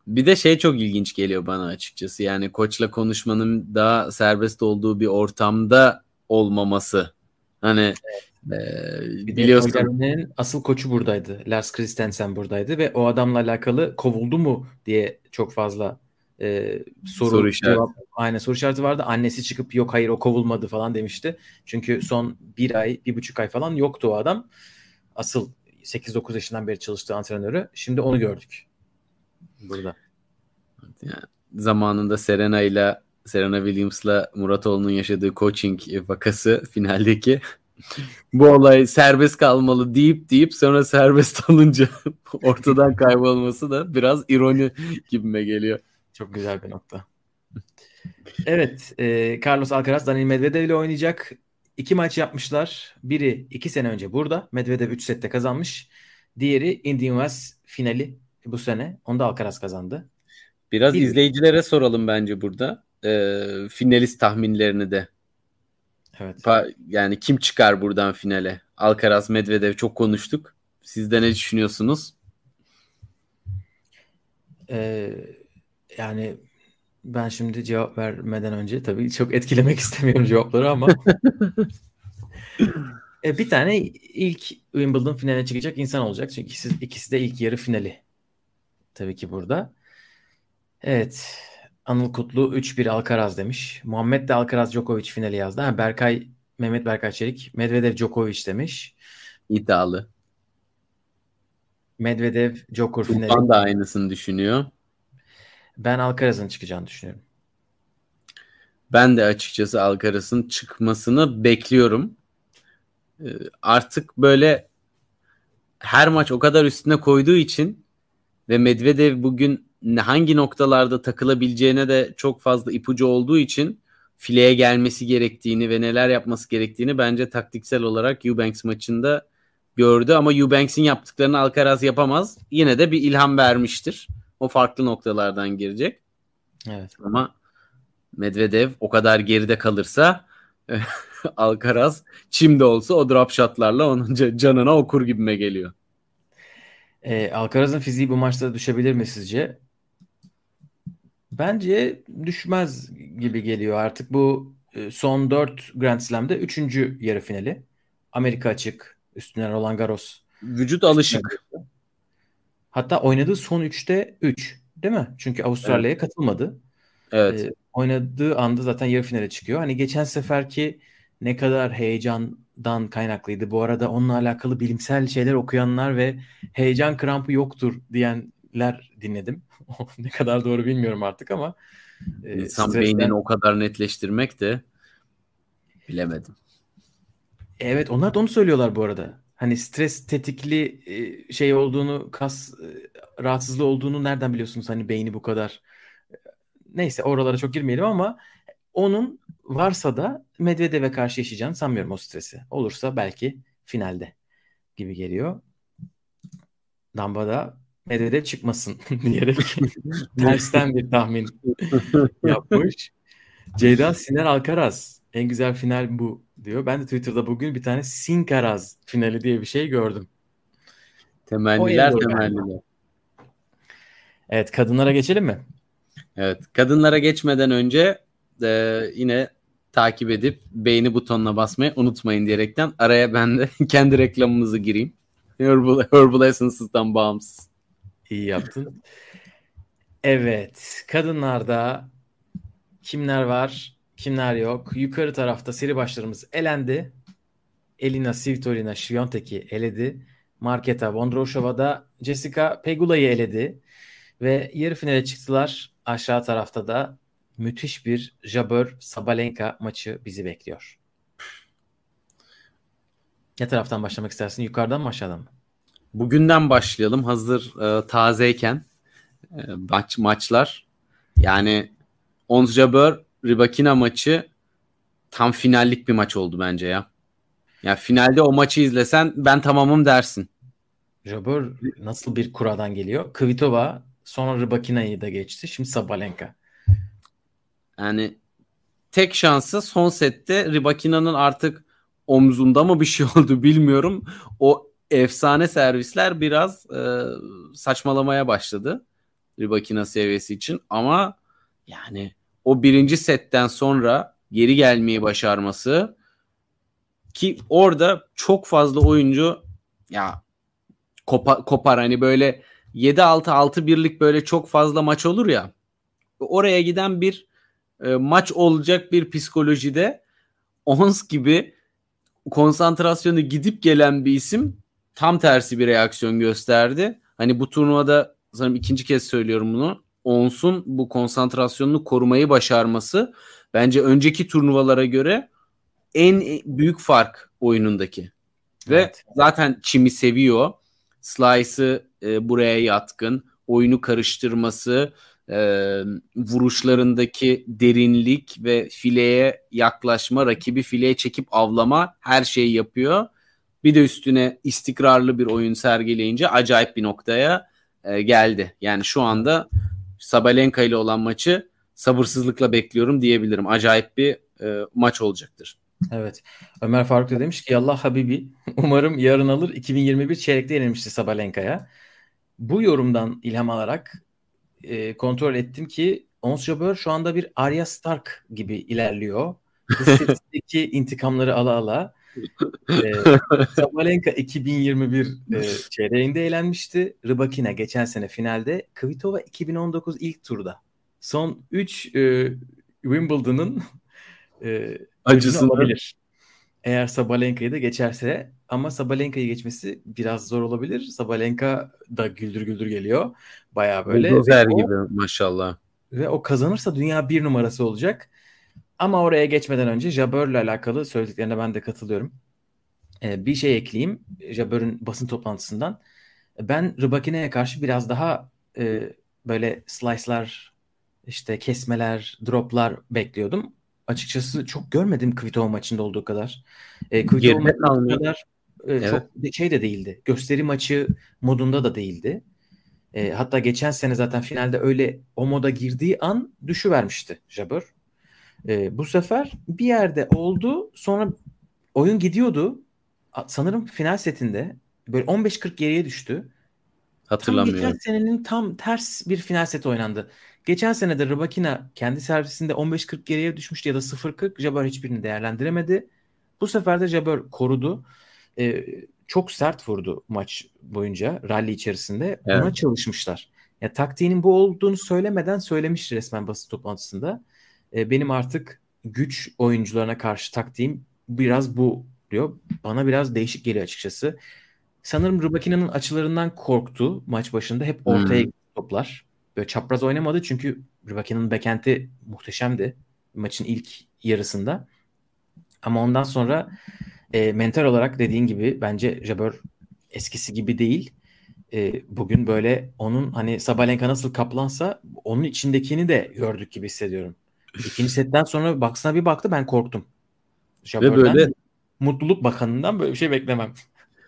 Bir de şey çok ilginç geliyor bana açıkçası. Yani koçla konuşmanın daha serbest olduğu bir ortamda olmaması. Hani e, biliyorsun. asıl koçu buradaydı. Lars Christensen buradaydı ve o adamla alakalı kovuldu mu diye çok fazla e, soru, soru işareti. Cevap, aynen soru işareti vardı. Annesi çıkıp yok hayır o kovulmadı falan demişti. Çünkü son bir ay, bir buçuk ay falan yoktu o adam. Asıl 8-9 yaşından beri çalıştığı antrenörü. Şimdi onu gördük. Burada. Yani zamanında Serena ile Serena Williams'la Muratoğlu'nun yaşadığı coaching vakası finaldeki bu olay serbest kalmalı deyip deyip sonra serbest alınca ortadan kaybolması da biraz ironi gibime geliyor. Çok güzel bir nokta. Evet, e, Carlos Alcaraz Daniil Medvedev ile oynayacak. İki maç yapmışlar. Biri iki sene önce burada. Medvedev 3 sette kazanmış. Diğeri Indian Wells finali bu sene. Onu da Alcaraz kazandı. Biraz Biri. izleyicilere soralım bence burada. E, finalist tahminlerini de. Evet. Pa- yani kim çıkar buradan finale? Alcaraz, Medvedev çok konuştuk. Siz de ne düşünüyorsunuz? Ee, yani ben şimdi cevap vermeden önce tabii çok etkilemek istemiyorum cevapları ama e, bir tane ilk Wimbledon finaline çıkacak insan olacak. Çünkü ikisi, ikisi de ilk yarı finali. Tabii ki burada. Evet. Anıl Kutlu 3-1 Alcaraz demiş. Muhammed de Alcaraz Djokovic finali yazdı. Ha, Berkay Mehmet Berkay Çelik Medvedev Djokovic demiş. İddialı. Medvedev Djokovic finali. Tufan da aynısını düşünüyor. Ben Alcaraz'ın çıkacağını düşünüyorum. Ben de açıkçası Alcaraz'ın çıkmasını bekliyorum. Ee, artık böyle her maç o kadar üstüne koyduğu için ve Medvedev bugün hangi noktalarda takılabileceğine de çok fazla ipucu olduğu için fileye gelmesi gerektiğini ve neler yapması gerektiğini bence taktiksel olarak Eubanks maçında gördü ama Eubanks'in yaptıklarını Alcaraz yapamaz. Yine de bir ilham vermiştir. O farklı noktalardan girecek. Evet. Ama Medvedev o kadar geride kalırsa Alcaraz çimde olsa o drop shotlarla onun canına okur gibime geliyor. E, Alcaraz'ın fiziği bu maçta düşebilir mi sizce? Bence düşmez gibi geliyor. Artık bu e, son 4 Grand Slam'de 3. yarı finali. Amerika açık, üstüne Roland Garros. Vücut alışık. Hatta oynadığı son 3'te 3 değil mi? Çünkü Avustralya'ya evet. katılmadı. Evet. Ee, oynadığı anda zaten yarı finale çıkıyor. Hani geçen seferki ne kadar heyecandan kaynaklıydı. Bu arada onunla alakalı bilimsel şeyler okuyanlar ve heyecan krampı yoktur diyenler dinledim. ne kadar doğru bilmiyorum artık ama e, insan stresten... beynini o kadar netleştirmek de bilemedim. Evet onlar da onu söylüyorlar bu arada. Hani stres tetikli e, şey olduğunu, kas e, rahatsızlığı olduğunu nereden biliyorsunuz hani beyni bu kadar neyse oralara çok girmeyelim ama onun varsa da Medvedev'e karşı yaşayacağını sanmıyorum o stresi. Olursa belki finalde gibi geliyor. Damba'da Medvedev çıkmasın diyerek tersten bir tahmin yapmış. Ceyda Siner Alcaraz en güzel final bu diyor. Ben de Twitter'da bugün bir tane Sinkaraz finali diye bir şey gördüm. Temenniler temenniler. Evet kadınlara geçelim mi? Evet kadınlara geçmeden önce e, yine takip edip beğeni butonuna basmayı unutmayın diyerekten araya ben de kendi reklamımızı gireyim. Herbal, Herbal Essence'dan bağımsız. İyi yaptın. Evet. Kadınlarda kimler var, kimler yok? Yukarı tarafta seri başlarımız elendi. Elina Svitolina Świątek'i eledi. Marketa Vondroshova da Jessica Pegula'yı eledi. Ve yarı finale çıktılar. Aşağı tarafta da müthiş bir Jabeur Sabalenka maçı bizi bekliyor. Ne taraftan başlamak istersin? Yukarıdan mı aşağıdan mı? Bugünden başlayalım. Hazır e, tazeyken e, maç maçlar. Yani Ons Jabeur Ribakina maçı tam finallik bir maç oldu bence ya. Ya finalde o maçı izlesen ben tamamım dersin. Jabeur nasıl bir kuradan geliyor? Kvitova sonra Rybakina'yı da geçti. Şimdi Sabalenka. Yani tek şansı son sette Rybakina'nın artık omzunda mı bir şey oldu bilmiyorum. O efsane servisler biraz e, saçmalamaya başladı. Rybakina seviyesi için ama yani o birinci setten sonra geri gelmeyi başarması ki orada çok fazla oyuncu ya kopar, kopar hani böyle 7-6 6 birlik böyle çok fazla maç olur ya oraya giden bir e, maç olacak bir psikolojide Ons gibi konsantrasyonu gidip gelen bir isim tam tersi bir reaksiyon gösterdi. Hani bu turnuvada sanırım ikinci kez söylüyorum bunu. Ons'un bu konsantrasyonunu korumayı başarması bence önceki turnuvalara göre en büyük fark oyunundaki. Ve evet. zaten Çim'i seviyor. Slice'ı e, buraya yatkın. Oyunu karıştırması, e, vuruşlarındaki derinlik ve fileye yaklaşma, rakibi fileye çekip avlama her şeyi yapıyor. Bir de üstüne istikrarlı bir oyun sergileyince acayip bir noktaya e, geldi. Yani şu anda Sabalenka ile olan maçı sabırsızlıkla bekliyorum diyebilirim. Acayip bir e, maç olacaktır. Evet. Ömer Faruk da demiş ki Allah Habibi umarım yarın alır 2021 çeyrekte yenilmişti Sabalenka'ya. Bu yorumdan ilham alarak e, kontrol ettim ki Ons Jabeur şu anda bir Arya Stark gibi ilerliyor. Dış intikamları ala ala e, Sabalenka 2021 e, çeyreğinde eğlenmişti. Rybakina geçen sene finalde. Kvitova 2019 ilk turda. Son 3 e, Wimbledon'ın e, acısını alabilir. Eğer Sabalenka'yı da geçerse ama Sabalenka'yı geçmesi biraz zor olabilir. Sabalenka da güldür güldür geliyor. Baya böyle. Bulldozer gibi maşallah. Ve o kazanırsa dünya bir numarası olacak. Ama oraya geçmeden önce Jabeur'le alakalı söylediklerine ben de katılıyorum. E, bir şey ekleyeyim. Jabber'ın basın toplantısından. Ben Rybakine'ye karşı biraz daha e, böyle slice'lar, işte kesmeler, droplar bekliyordum. Açıkçası çok görmedim Kvitova maçında olduğu kadar. E, Kvitova maçında kadar e, evet. çok şey de değildi. Gösteri maçı modunda da değildi. E, hatta geçen sene zaten finalde öyle o moda girdiği an düşüvermişti Jabber. E, bu sefer bir yerde oldu sonra oyun gidiyordu. Sanırım final setinde böyle 15-40 geriye düştü. Hatırlamıyorum. Tam geçen senenin tam ters bir final seti oynandı. Geçen sene de Rybakina kendi servisinde 15-40 geriye düşmüştü ya da 0-40. Jabber hiçbirini değerlendiremedi. Bu sefer de Jabber korudu. Ee, çok sert vurdu maç boyunca rally içerisinde. Evet. Ona çalışmışlar. Ya taktiğinin bu olduğunu söylemeden söylemiş resmen basın toplantısında. Ee, benim artık güç oyuncularına karşı taktiğim biraz bu diyor. Bana biraz değişik geliyor açıkçası. Sanırım Rubakina'nın açılarından korktu maç başında. Hep ortaya hmm. toplar. Böyle çapraz oynamadı çünkü Rubakina'nın bekenti muhteşemdi maçın ilk yarısında. Ama ondan sonra e, mental olarak dediğin gibi bence Jabber eskisi gibi değil. E, bugün böyle onun hani Sabalenka nasıl kaplansa onun içindekini de gördük gibi hissediyorum. İkinci setten sonra baksana bir baktı ben korktum. Jabber'den Ve böyle mutluluk bakanından böyle bir şey beklemem.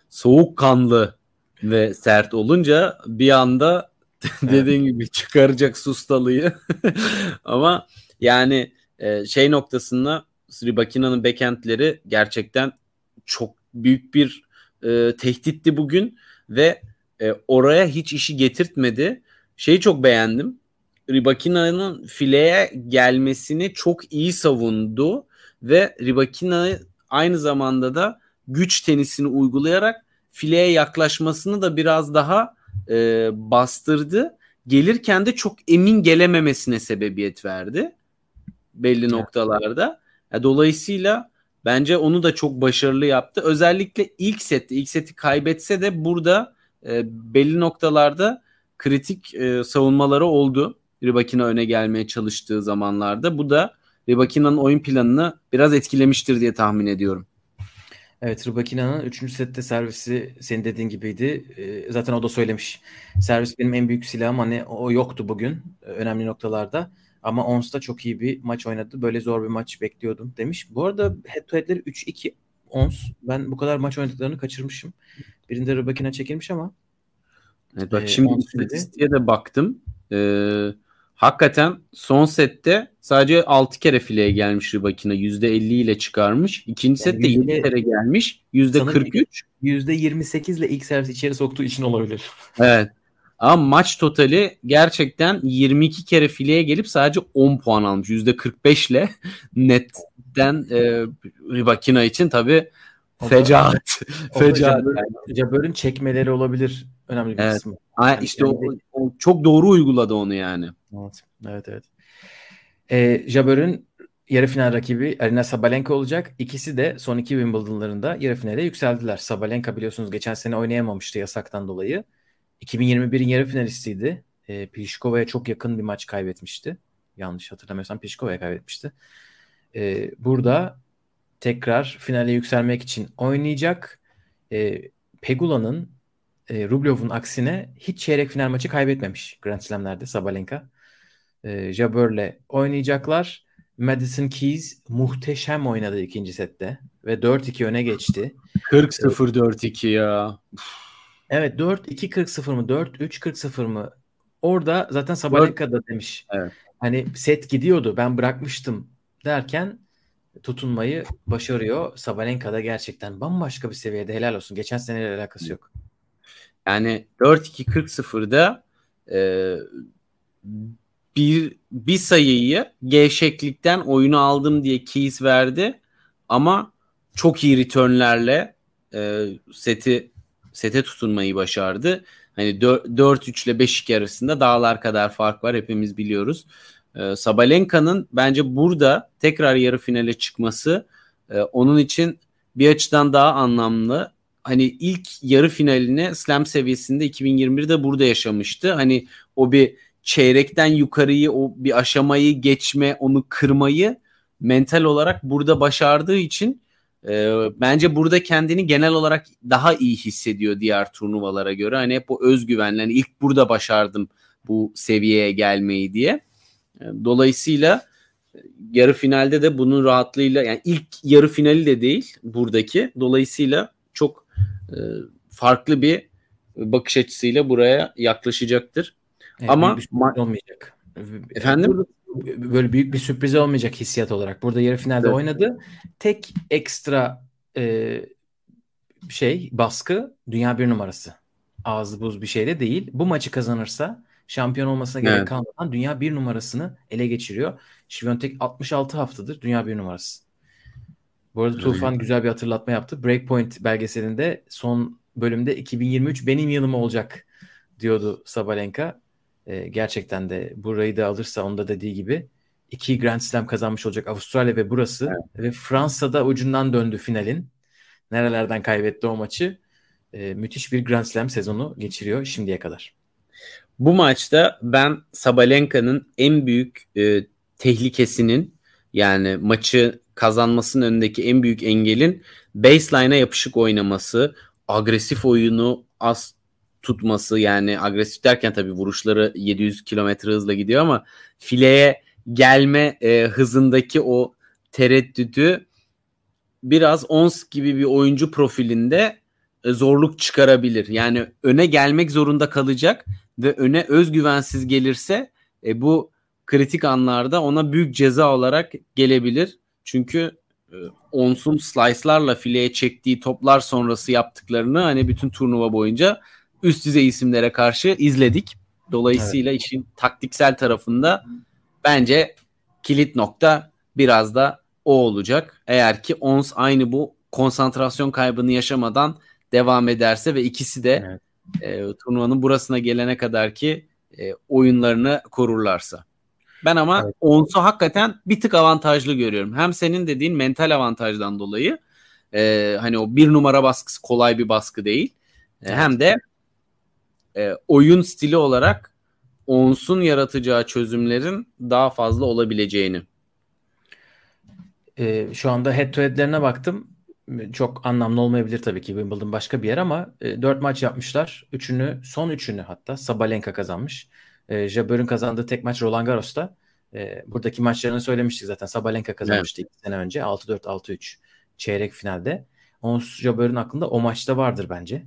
Soğukkanlı ve sert olunca bir anda dediğin evet. gibi çıkaracak sustalıyı. Ama yani e, şey noktasında Sri Bakina'nın backendleri gerçekten çok büyük bir e, tehditti bugün ve e, oraya hiç işi getirtmedi. Şeyi çok beğendim. Ribakina'nın fileye gelmesini çok iyi savundu ve Ribakina aynı zamanda da güç tenisini uygulayarak fileye yaklaşmasını da biraz daha e, bastırdı. Gelirken de çok emin gelememesine sebebiyet verdi belli noktalarda. Yani dolayısıyla bence onu da çok başarılı yaptı. Özellikle ilk sette, ilk seti kaybetse de burada e, belli noktalarda kritik e, savunmaları oldu. Ribakina öne gelmeye çalıştığı zamanlarda. Bu da Ribakina'nın oyun planını biraz etkilemiştir diye tahmin ediyorum. Evet Rubakina'nın 3. sette servisi senin dediğin gibiydi. Ee, zaten o da söylemiş. Servis benim en büyük silahım hani o yoktu bugün önemli noktalarda. Ama Ons'ta çok iyi bir maç oynadı. Böyle zor bir maç bekliyordum demiş. Bu arada head to head'leri 3-2 Ons. Ben bu kadar maç oynadıklarını kaçırmışım. Birinde Rubakina çekilmiş ama. Evet, bak e, şimdi istatistiğe de baktım. Ee, hakikaten son sette sadece 6 kere fileye gelmiş Rybakina. %50 ile çıkarmış. İkinci yani sette 7 kere gelmiş. %43. %28 ile ilk servis içeri soktuğu için olabilir. Evet. Ama maç totali gerçekten 22 kere fileye gelip sadece 10 puan almış. %45 ile netten e, Rybakina için tabii fecaat. fecaat. Jabber'ın çekmeleri olabilir önemli bir evet. kısmı. Yani işte o çok doğru uyguladı onu yani. Evet, evet. evet. E, Jabber'ın yarı final rakibi Arina Sabalenka olacak. İkisi de son iki Wimbledon'larında yarı finale yükseldiler. Sabalenka biliyorsunuz geçen sene oynayamamıştı yasaktan dolayı. 2021'in yarı finalistiydi. E, Pliškova'ya çok yakın bir maç kaybetmişti. Yanlış hatırlamıyorsam Pliškova'ya kaybetmişti. E, burada tekrar finale yükselmek için oynayacak. E, Pegula'nın e, Rublev'un aksine hiç çeyrek final maçı kaybetmemiş Grand Slam'lerde Sabalenka. E, Jabber'le oynayacaklar. Madison Keys muhteşem oynadı ikinci sette ve 4-2 öne geçti. 40-0 4-2 ya. Evet 4-2 40-0 mı 4-3 40-0 mı? Orada zaten Sabalenka da demiş. Evet. Hani set gidiyordu ben bırakmıştım derken tutunmayı başarıyor. Sabalenka da gerçekten bambaşka bir seviyede helal olsun. Geçen seneyle alakası yok. Yani 4-2-40-0'da e, bir, bir sayıyı gevşeklikten oyunu aldım diye keys verdi. Ama çok iyi returnlerle e, seti sete tutunmayı başardı. Hani 4-3 ile 5-2 arasında dağlar kadar fark var hepimiz biliyoruz. E, Sabalenka'nın bence burada tekrar yarı finale çıkması e, onun için bir açıdan daha anlamlı hani ilk yarı finalini slam seviyesinde 2021'de burada yaşamıştı. Hani o bir çeyrekten yukarıyı o bir aşamayı geçme onu kırmayı mental olarak burada başardığı için e, bence burada kendini genel olarak daha iyi hissediyor diğer turnuvalara göre. Hani hep o özgüvenle hani ilk burada başardım bu seviyeye gelmeyi diye. E, dolayısıyla yarı finalde de bunun rahatlığıyla yani ilk yarı finali de değil buradaki. Dolayısıyla çok e, farklı bir bakış açısıyla buraya yaklaşacaktır. Evet, Ama bir sürpriz olmayacak. Efendim? Böyle büyük bir sürpriz olmayacak hissiyat olarak. Burada yarı finalde Evet. oynadı. Tek ekstra e, şey baskı dünya bir numarası. Ağzı buz bir şey de değil. Bu maçı kazanırsa şampiyon olmasına gerek Evet. kalmadan dünya bir numarasını ele geçiriyor. Şiviyontek 66 haftadır dünya bir numarası. Bu arada Tufan güzel bir hatırlatma yaptı. Breakpoint belgeselinde son bölümde 2023 benim yılım olacak diyordu Sabalenka. Ee, gerçekten de burayı da alırsa onda dediği gibi iki Grand Slam kazanmış olacak Avustralya ve burası ve Fransa'da ucundan döndü finalin. Nerelerden kaybetti o maçı. Ee, müthiş bir Grand Slam sezonu geçiriyor şimdiye kadar. Bu maçta ben Sabalenka'nın en büyük e, tehlikesinin yani maçı kazanmasının önündeki en büyük engelin baseline'a yapışık oynaması, agresif oyunu az tutması yani agresif derken tabii vuruşları 700 kilometre hızla gidiyor ama fileye gelme e, hızındaki o tereddüdü biraz Ons gibi bir oyuncu profilinde e, zorluk çıkarabilir. Yani öne gelmek zorunda kalacak ve öne özgüvensiz gelirse e, bu kritik anlarda ona büyük ceza olarak gelebilir. Çünkü e, Ons'un slice'larla fileye çektiği toplar sonrası yaptıklarını hani bütün turnuva boyunca üst düzey isimlere karşı izledik. Dolayısıyla işin taktiksel tarafında bence kilit nokta biraz da o olacak. Eğer ki Ons aynı bu konsantrasyon kaybını yaşamadan devam ederse ve ikisi de Evet. e, turnuvanın burasına gelene kadar ki e, oyunlarını korurlarsa. Ben ama Evet. Ons'u hakikaten bir tık avantajlı görüyorum. Hem senin dediğin mental avantajdan dolayı e, hani o bir numara baskısı kolay bir baskı değil. E. Hem de e, oyun stili olarak Ons'un yaratacağı çözümlerin daha fazla olabileceğini. Ee, şu anda head to head'lerine baktım. Çok anlamlı olmayabilir tabii ki Wimbledon başka bir yer ama e, 4 maç yapmışlar. Üçünü, son üçünü hatta Sabalenka kazanmış. E, Jabber'ın kazandığı tek maç Roland Garros'ta. E, buradaki maçlarını söylemiştik zaten. Sabalenka kazanmıştı iki sene önce. 6-4, 6-3 çeyrek finalde. Ons Jabber'ın aklında o maçta vardır bence.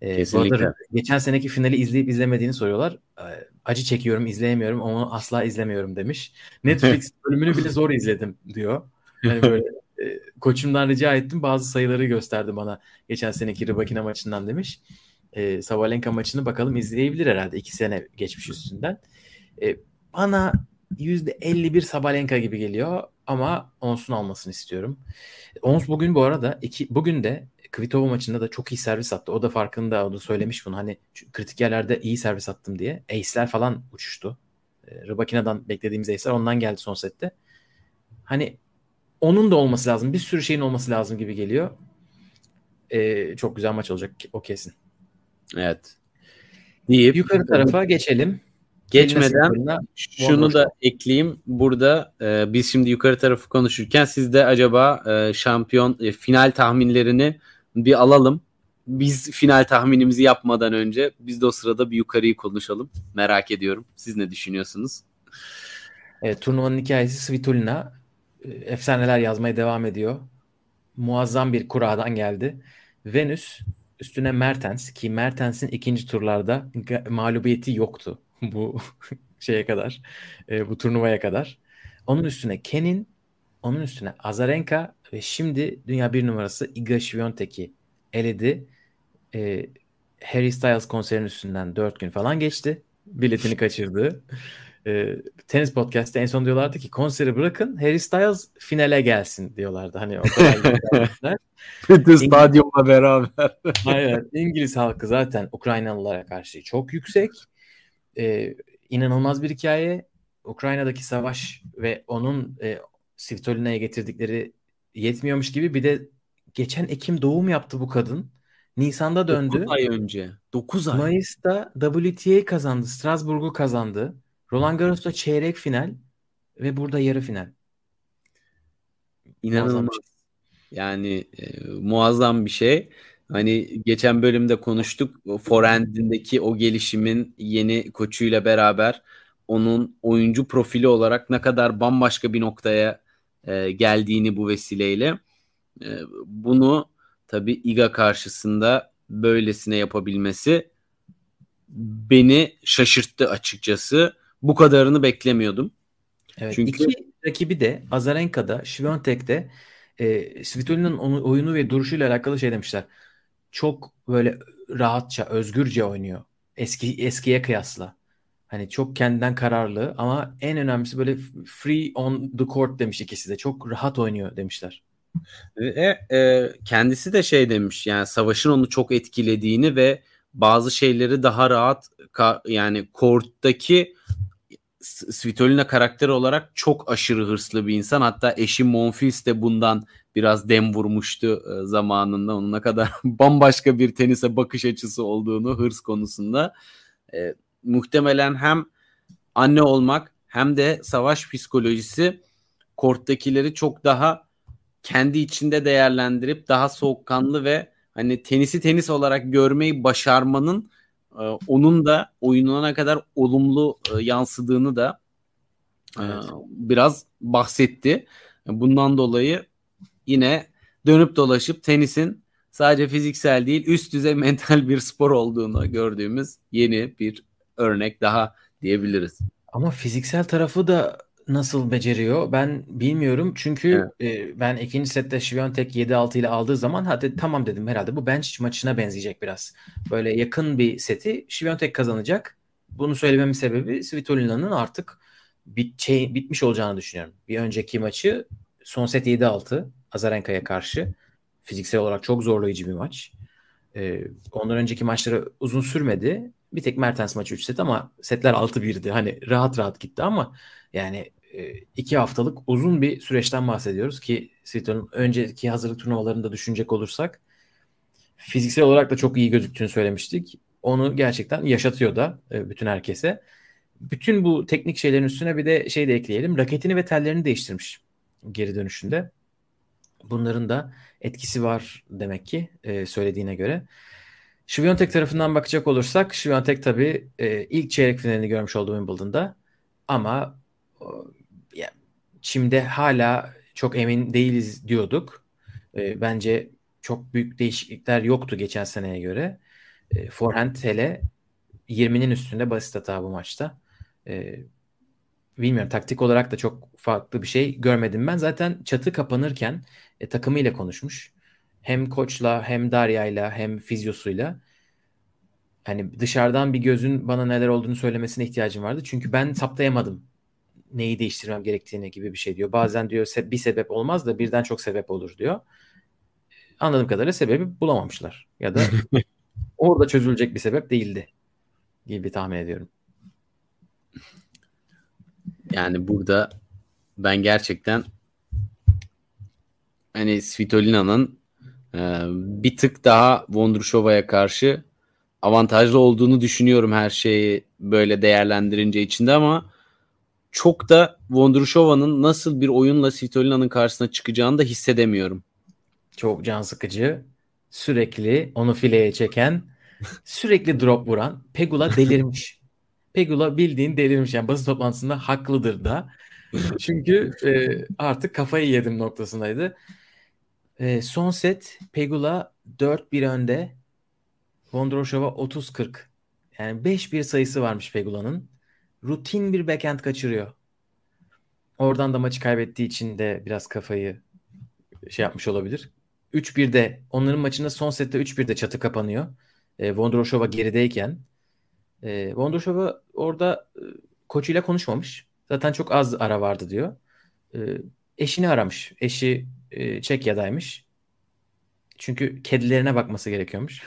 E, Kesinlikle. arada geçen seneki finali izleyip izlemediğini soruyorlar. E, acı çekiyorum, izleyemiyorum, onu asla izlemiyorum demiş. Netflix bölümünü bile zor izledim diyor. Hani böyle e, koçumdan rica ettim bazı sayıları gösterdi bana geçen seneki Rybakina maçından demiş. E, Sabalenka maçını bakalım izleyebilir herhalde iki sene geçmiş üstünden. E, bana %51 Sabalenka gibi geliyor ama Ons'un almasını istiyorum. Ons bugün bu arada iki, bugün de Kvitova maçında da çok iyi servis attı. O da farkında, o da söylemiş bunu. Hani kritik yerlerde iyi servis attım diye. Ace'ler falan uçuştu. E, Rybakina'dan beklediğimiz ace'ler ondan geldi son sette. Hani onun da olması lazım. Bir sürü şeyin olması lazım gibi geliyor. E, çok güzel maç olacak o kesin. Evet. Deyip Yukarı tarafa geçelim. geçmeden şunu da ekleyeyim. Burada e, biz şimdi yukarı tarafı konuşurken siz de acaba e, şampiyon e, final tahminlerini bir alalım. Biz final tahminimizi yapmadan önce biz de o sırada bir yukarıyı konuşalım. Merak ediyorum. Siz ne düşünüyorsunuz? Evet, turnuvanın hikayesi Svitolina. E, Efsaneler yazmaya devam ediyor. Muazzam bir kuradan geldi. Venüs üstüne Mertens ki Mertens'in ikinci turlarda mağlubiyeti yoktu bu şeye kadar. e, bu turnuvaya kadar. Onun üstüne Kenin, onun üstüne Azarenka ve şimdi dünya bir numarası Iga Świątek'i eledi. E, Harry Styles konserinin üstünden 4 gün falan geçti. Biletini kaçırdı. E, tenis podcast'te en son diyorlardı ki konseri bırakın Harry Styles finale gelsin diyorlardı. Hani o kadar. Bütün stadyumla beraber. Aynen. İngiliz halkı zaten Ukraynalılara karşı çok yüksek. Ee, inanılmaz bir hikaye. Ukrayna'daki savaş ve onun e, Svitolina'ya getirdikleri yetmiyormuş gibi bir de geçen Ekim doğum yaptı bu kadın. Nisan'da döndü. 9 ay önce. 9 ay. Mayıs'ta WTA kazandı. Strasbourg'u kazandı. Roland Garros'ta çeyrek final ve burada yarı final. İnanılmaz. Şey. Yani e, muazzam bir şey. Hani geçen bölümde konuştuk. Forend'indeki o gelişimin yeni koçuyla beraber onun oyuncu profili olarak ne kadar bambaşka bir noktaya e, geldiğini bu vesileyle. E, bunu tabii Iga karşısında böylesine yapabilmesi beni şaşırttı açıkçası. Bu kadarını beklemiyordum. Evet, Çünkü iki rakibi de Azarenka'da, Świątek'te e, Svitolina'nın oyunu ve duruşuyla alakalı şey demişler. Çok böyle rahatça, özgürce oynuyor. Eski eskiye kıyasla. Hani çok kendinden kararlı ama en önemlisi böyle free on the court demiş ikisi de. Çok rahat oynuyor demişler. Ve e, kendisi de şey demiş yani savaşın onu çok etkilediğini ve bazı şeyleri daha rahat yani court'taki Svitolina karakter olarak çok aşırı hırslı bir insan. Hatta eşi Monfils de bundan biraz dem vurmuştu e, zamanında. Onun ne kadar bambaşka bir tenise bakış açısı olduğunu hırs konusunda. E, muhtemelen hem anne olmak hem de savaş psikolojisi korttakileri çok daha kendi içinde değerlendirip daha soğukkanlı ve hani tenisi tenis olarak görmeyi başarmanın e, onun da oyununa kadar olumlu e, yansıdığını da e, evet. biraz bahsetti. Bundan dolayı yine dönüp dolaşıp tenisin sadece fiziksel değil üst düzey mental bir spor olduğunu gördüğümüz yeni bir örnek daha diyebiliriz. Ama fiziksel tarafı da nasıl beceriyor ben bilmiyorum. Çünkü evet. e, ben ikinci sette Świątek 7-6 ile aldığı zaman hadi tamam dedim herhalde bu bench maçına benzeyecek biraz. Böyle yakın bir seti Świątek kazanacak. Bunu söylememin sebebi Svitolina'nın artık bit şey, bitmiş olacağını düşünüyorum. Bir önceki maçı son set 7-6 Azarenka'ya karşı fiziksel olarak çok zorlayıcı bir maç. Ee, ondan önceki maçları uzun sürmedi. Bir tek Mertens maçı 3 set ama setler 6-1'di. Hani rahat rahat gitti ama yani e, iki haftalık uzun bir süreçten bahsediyoruz ki Svito'nun önceki hazırlık turnuvalarında düşünecek olursak fiziksel olarak da çok iyi gözüktüğünü söylemiştik. Onu gerçekten yaşatıyor da e, bütün herkese. Bütün bu teknik şeylerin üstüne bir de şey de ekleyelim. Raketini ve tellerini değiştirmiş geri dönüşünde. Bunların da etkisi var demek ki e, söylediğine göre. Şiviyontek tarafından bakacak olursak Şiviyontek tabii ilk çeyrek finalini görmüş olduğu Wimbledon'da ama ya, Çim'de hala çok emin değiliz diyorduk. E, bence çok büyük değişiklikler yoktu geçen seneye göre. E, forehand hele 20'nin üstünde basit hata bu maçta. E, bilmiyorum taktik olarak da çok farklı bir şey görmedim ben. Zaten çatı kapanırken e, takımıyla konuşmuş. Hem koçla hem Darya'yla hem fizyosuyla. Hani dışarıdan bir gözün bana neler olduğunu söylemesine ihtiyacım vardı. Çünkü ben saptayamadım neyi değiştirmem gerektiğine gibi bir şey diyor. Bazen diyor bir sebep olmaz da birden çok sebep olur diyor. Anladığım kadarıyla sebebi bulamamışlar. Ya da orada çözülecek bir sebep değildi gibi tahmin ediyorum. Yani burada ben gerçekten hani Svitolina'nın e, bir tık daha Vondrushova'ya karşı avantajlı olduğunu düşünüyorum her şeyi böyle değerlendirince içinde ama çok da Vondrushova'nın nasıl bir oyunla Svitolina'nın karşısına çıkacağını da hissedemiyorum. Çok can sıkıcı. Sürekli onu fileye çeken, sürekli drop vuran Pegula delirmiş. Pegula bildiğin delirmiş. Yani basın toplantısında haklıdır da. Çünkü e, artık kafayı yedim noktasındaydı. E, son set Pegula 4-1 önde. Vondroshova 30-40. Yani 5-1 sayısı varmış Pegula'nın rutin bir backhand kaçırıyor. Oradan da maçı kaybettiği için de biraz kafayı şey yapmış olabilir. 3-1'de onların maçında son sette 3-1'de çatı kapanıyor. E, Vondroshova gerideyken. E, Vondroshova orada e, koçuyla konuşmamış. Zaten çok az ara vardı diyor. E, eşini aramış. Eşi e, Çekya'daymış. Çünkü kedilerine bakması gerekiyormuş.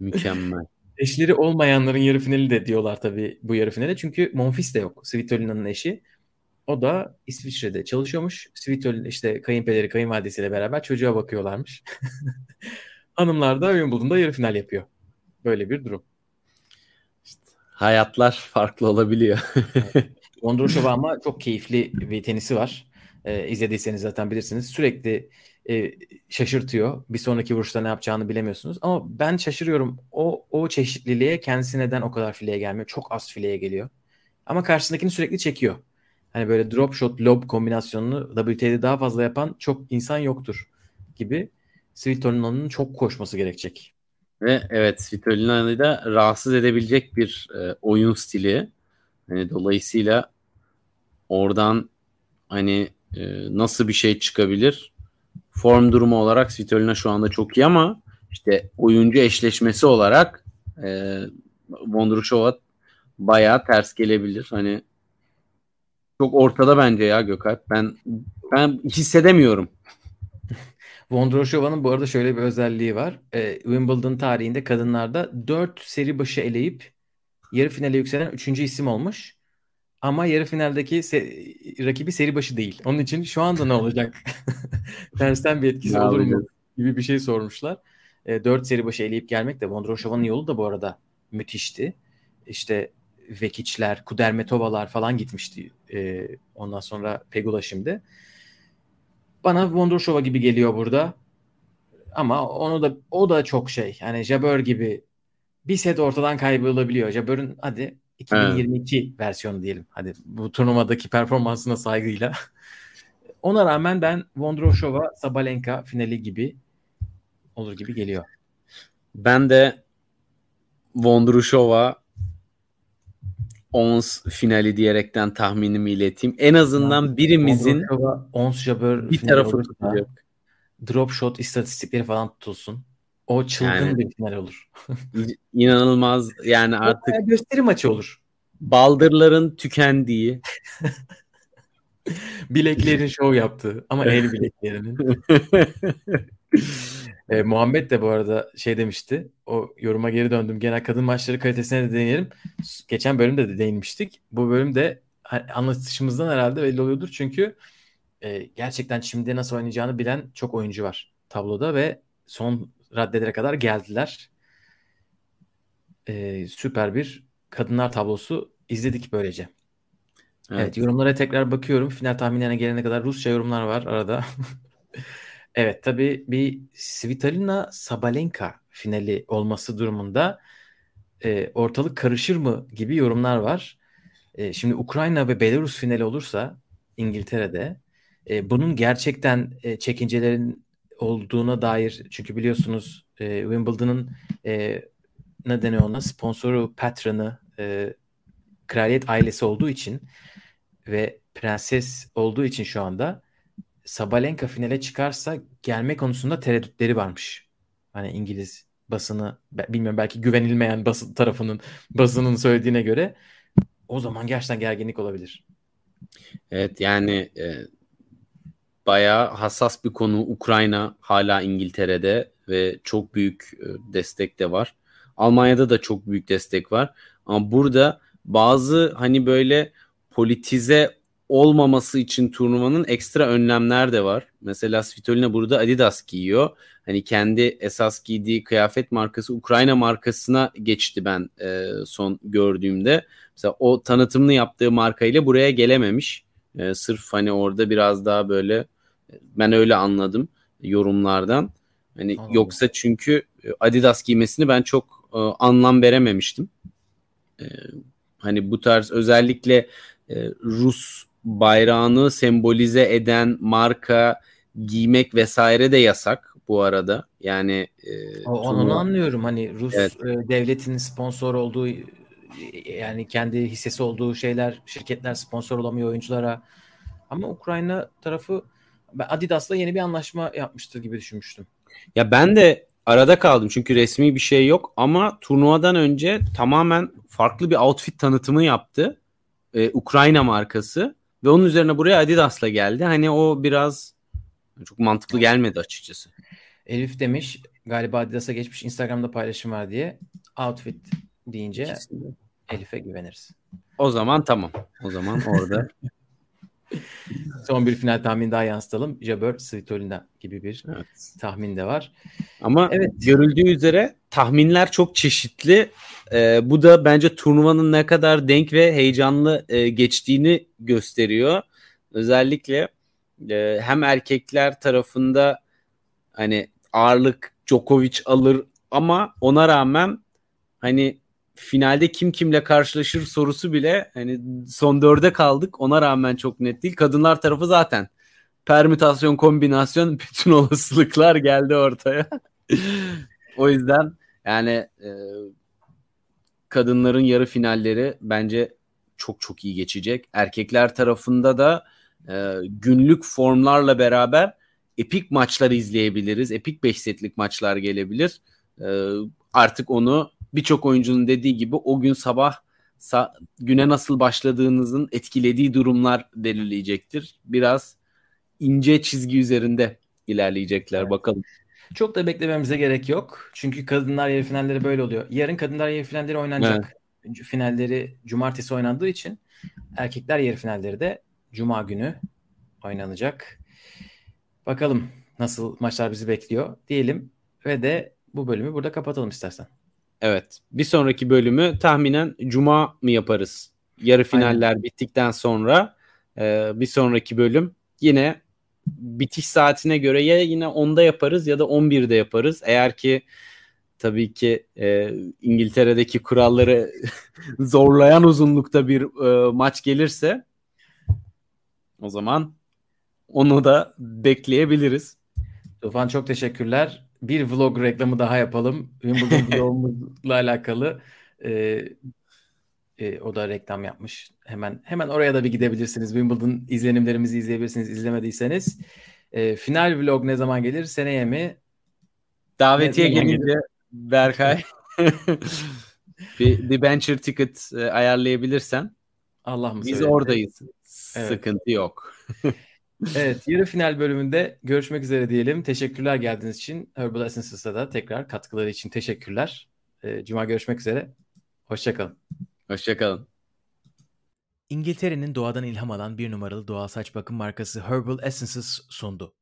Mükemmel. Eşleri olmayanların yarı finali de diyorlar tabii bu yarı finale. Çünkü Monfils de yok. Svitolina'nın eşi. O da İsviçre'de çalışıyormuş. Svitolin işte kayınpederi kayınvalidesiyle beraber çocuğa bakıyorlarmış. Hanımlar da Wimbledon'da yarı final yapıyor. Böyle bir durum. İşte hayatlar farklı olabiliyor. Vondroshova ama çok keyifli bir tenisi var. E, izlediyseniz zaten bilirsiniz. Sürekli e, şaşırtıyor. Bir sonraki vuruşta ne yapacağını bilemiyorsunuz. Ama ben şaşırıyorum. O o çeşitliliğe kendisi neden o kadar fileye gelmiyor? Çok az fileye geliyor. Ama karşısındakini sürekli çekiyor. Hani böyle drop shot lob kombinasyonunu WT'de daha fazla yapan çok insan yoktur gibi. Svitolina'nın çok koşması gerekecek. Ve evet Svitolina'yı da rahatsız edebilecek bir e, oyun stili. Yani dolayısıyla oradan hani e, nasıl bir şey çıkabilir? Form durumu olarak Svitolina şu anda çok iyi ama işte oyuncu eşleşmesi olarak e, Vondrushova bayağı ters gelebilir. Hani çok ortada bence ya Gökalp. Ben ben hissedemiyorum. Vondroshova'nın bu arada şöyle bir özelliği var. E, Wimbledon tarihinde kadınlarda 4 seri başı eleyip yarı finale yükselen 3. isim olmuş. Ama yarı finaldeki se- rakibi seri başı değil. Onun için şu anda ne olacak? Tersten bir etkisi olur mu? Gibi bir şey sormuşlar. E, 4 seri başı eleyip gelmek de Vondroshova'nın yolu da bu arada müthişti. İşte Vekic'ler, Kudermetova'lar falan gitmişti. E, ondan sonra Pegula şimdi. Bana Wondershova gibi geliyor burada. Ama onu da o da çok şey. Yani Jabber gibi bir set ortadan kaybolabiliyor. Jabber'ın hadi 2022 evet. versiyonu diyelim. Hadi bu turnuvadaki performansına saygıyla. Ona rağmen ben Vondroshova Sabalenka finali gibi olur gibi geliyor. Ben de Vondrushova Ons finali diyerekten tahminimi ileteyim. En azından yani, birimizin Ons Jabber bir tarafı tutacak. Drop shot istatistikleri falan tutulsun. O çılgın yani, bir final olur. İnanılmaz yani artık gösteri maçı olur. Baldırların tükendiği bileklerin şov yaptığı ama el bileklerinin. e, Muhammed de bu arada şey demişti. O yoruma geri döndüm. Genel kadın maçları kalitesine de değinelim. Geçen bölümde de değinmiştik. Bu bölümde anlatışımızdan herhalde belli oluyordur. Çünkü e, gerçekten şimdi nasıl oynayacağını bilen çok oyuncu var tabloda ve son raddelere kadar geldiler. E, süper bir kadınlar tablosu izledik böylece. Evet. evet yorumlara tekrar bakıyorum. Final tahminlerine gelene kadar Rusça yorumlar var arada. evet tabii bir Svitolina Sabalenka finali olması durumunda e, ortalık karışır mı gibi yorumlar var. E, şimdi Ukrayna ve Belarus finali olursa İngiltere'de e, bunun gerçekten e, çekincelerin olduğuna dair çünkü biliyorsunuz e, Wimbledon'ın e, ne deniyor ona sponsoru patronu e, kraliyet ailesi olduğu için ve prenses olduğu için şu anda Sabalenka finale çıkarsa gelme konusunda tereddütleri varmış. Hani İngiliz basını bilmiyorum belki güvenilmeyen basın tarafının basının söylediğine göre o zaman gerçekten gerginlik olabilir. Evet yani e, bayağı hassas bir konu Ukrayna hala İngiltere'de ve çok büyük e, destek de var. Almanya'da da çok büyük destek var. Ama burada bazı hani böyle politize olmaması için turnuvanın ekstra önlemler de var. Mesela Svitolina burada Adidas giyiyor. Hani kendi esas giydiği kıyafet markası Ukrayna markasına geçti ben e, son gördüğümde. Mesela o tanıtımını yaptığı markayla buraya gelememiş. E, sırf hani orada biraz daha böyle ben öyle anladım yorumlardan. Hani Anladım. yoksa çünkü Adidas giymesini ben çok e, anlam verememiştim. E, hani bu tarz özellikle e, Rus bayrağını sembolize eden marka giymek vesaire de yasak bu arada. Yani e, onu turnuva... anlıyorum. Hani Rus evet. e, devletinin sponsor olduğu yani kendi hissesi olduğu şeyler şirketler sponsor olamıyor oyunculara. Ama Ukrayna tarafı Adidas'la yeni bir anlaşma yapmıştır gibi düşünmüştüm. Ya ben de arada kaldım çünkü resmi bir şey yok ama turnuvadan önce tamamen farklı bir outfit tanıtımı yaptı. Ee, Ukrayna markası ve onun üzerine buraya Adidas'la geldi. Hani o biraz çok mantıklı gelmedi açıkçası. Elif demiş galiba Adidas'a geçmiş Instagram'da paylaşım var diye outfit deyince Elif'e güveniriz. O zaman tamam. O zaman orada Son bir final tahmini daha yansıtalım. Jabber Svitolina gibi bir evet. tahmin de var. Ama evet. görüldüğü üzere tahminler çok çeşitli. Ee, bu da bence turnuvanın ne kadar denk ve heyecanlı e, geçtiğini gösteriyor. Özellikle e, hem erkekler tarafında hani ağırlık Djokovic alır ama ona rağmen hani finalde kim kimle karşılaşır sorusu bile hani son dörde kaldık ona rağmen çok net değil. Kadınlar tarafı zaten permütasyon kombinasyon bütün olasılıklar geldi ortaya. o yüzden yani e, kadınların yarı finalleri bence çok çok iyi geçecek. Erkekler tarafında da e, günlük formlarla beraber epik maçlar izleyebiliriz. Epik 5 setlik maçlar gelebilir. E, artık onu birçok oyuncunun dediği gibi o gün sabah sa- güne nasıl başladığınızın etkilediği durumlar belirleyecektir. Biraz ince çizgi üzerinde ilerleyecekler evet. bakalım. Çok da beklememize gerek yok. Çünkü kadınlar yarı finalleri böyle oluyor. Yarın kadınlar yarı finalleri oynanacak. Evet. Finalleri cumartesi oynandığı için erkekler yarı finalleri de cuma günü oynanacak. Bakalım nasıl maçlar bizi bekliyor diyelim ve de bu bölümü burada kapatalım istersen. Evet. Bir sonraki bölümü tahminen cuma mı yaparız? Yarı finaller Aynen. bittikten sonra e, bir sonraki bölüm yine bitiş saatine göre ya yine 10'da yaparız ya da 11'de yaparız. Eğer ki tabii ki e, İngiltere'deki kuralları zorlayan uzunlukta bir e, maç gelirse o zaman onu da bekleyebiliriz. Tufan çok teşekkürler. Bir vlog reklamı daha yapalım. Wimbledon vlogumuzla alakalı. Ee, e, o da reklam yapmış. Hemen hemen oraya da bir gidebilirsiniz. Wimbledon izlenimlerimizi izleyebilirsiniz izlemediyseniz. E, final vlog ne zaman gelir? Seneye mi? Davetiye gelince Berkay bir, bir venture ticket e, ayarlayabilirsen Allah mı Biz söyledi? oradayız. Evet. Sıkıntı yok. evet, yarı final bölümünde görüşmek üzere diyelim. Teşekkürler geldiğiniz için. Herbal Essences'a da tekrar katkıları için teşekkürler. E, Cuma görüşmek üzere. Hoşçakalın. Hoşçakalın. İngiltere'nin doğadan ilham alan bir numaralı doğal saç bakım markası Herbal Essences sundu.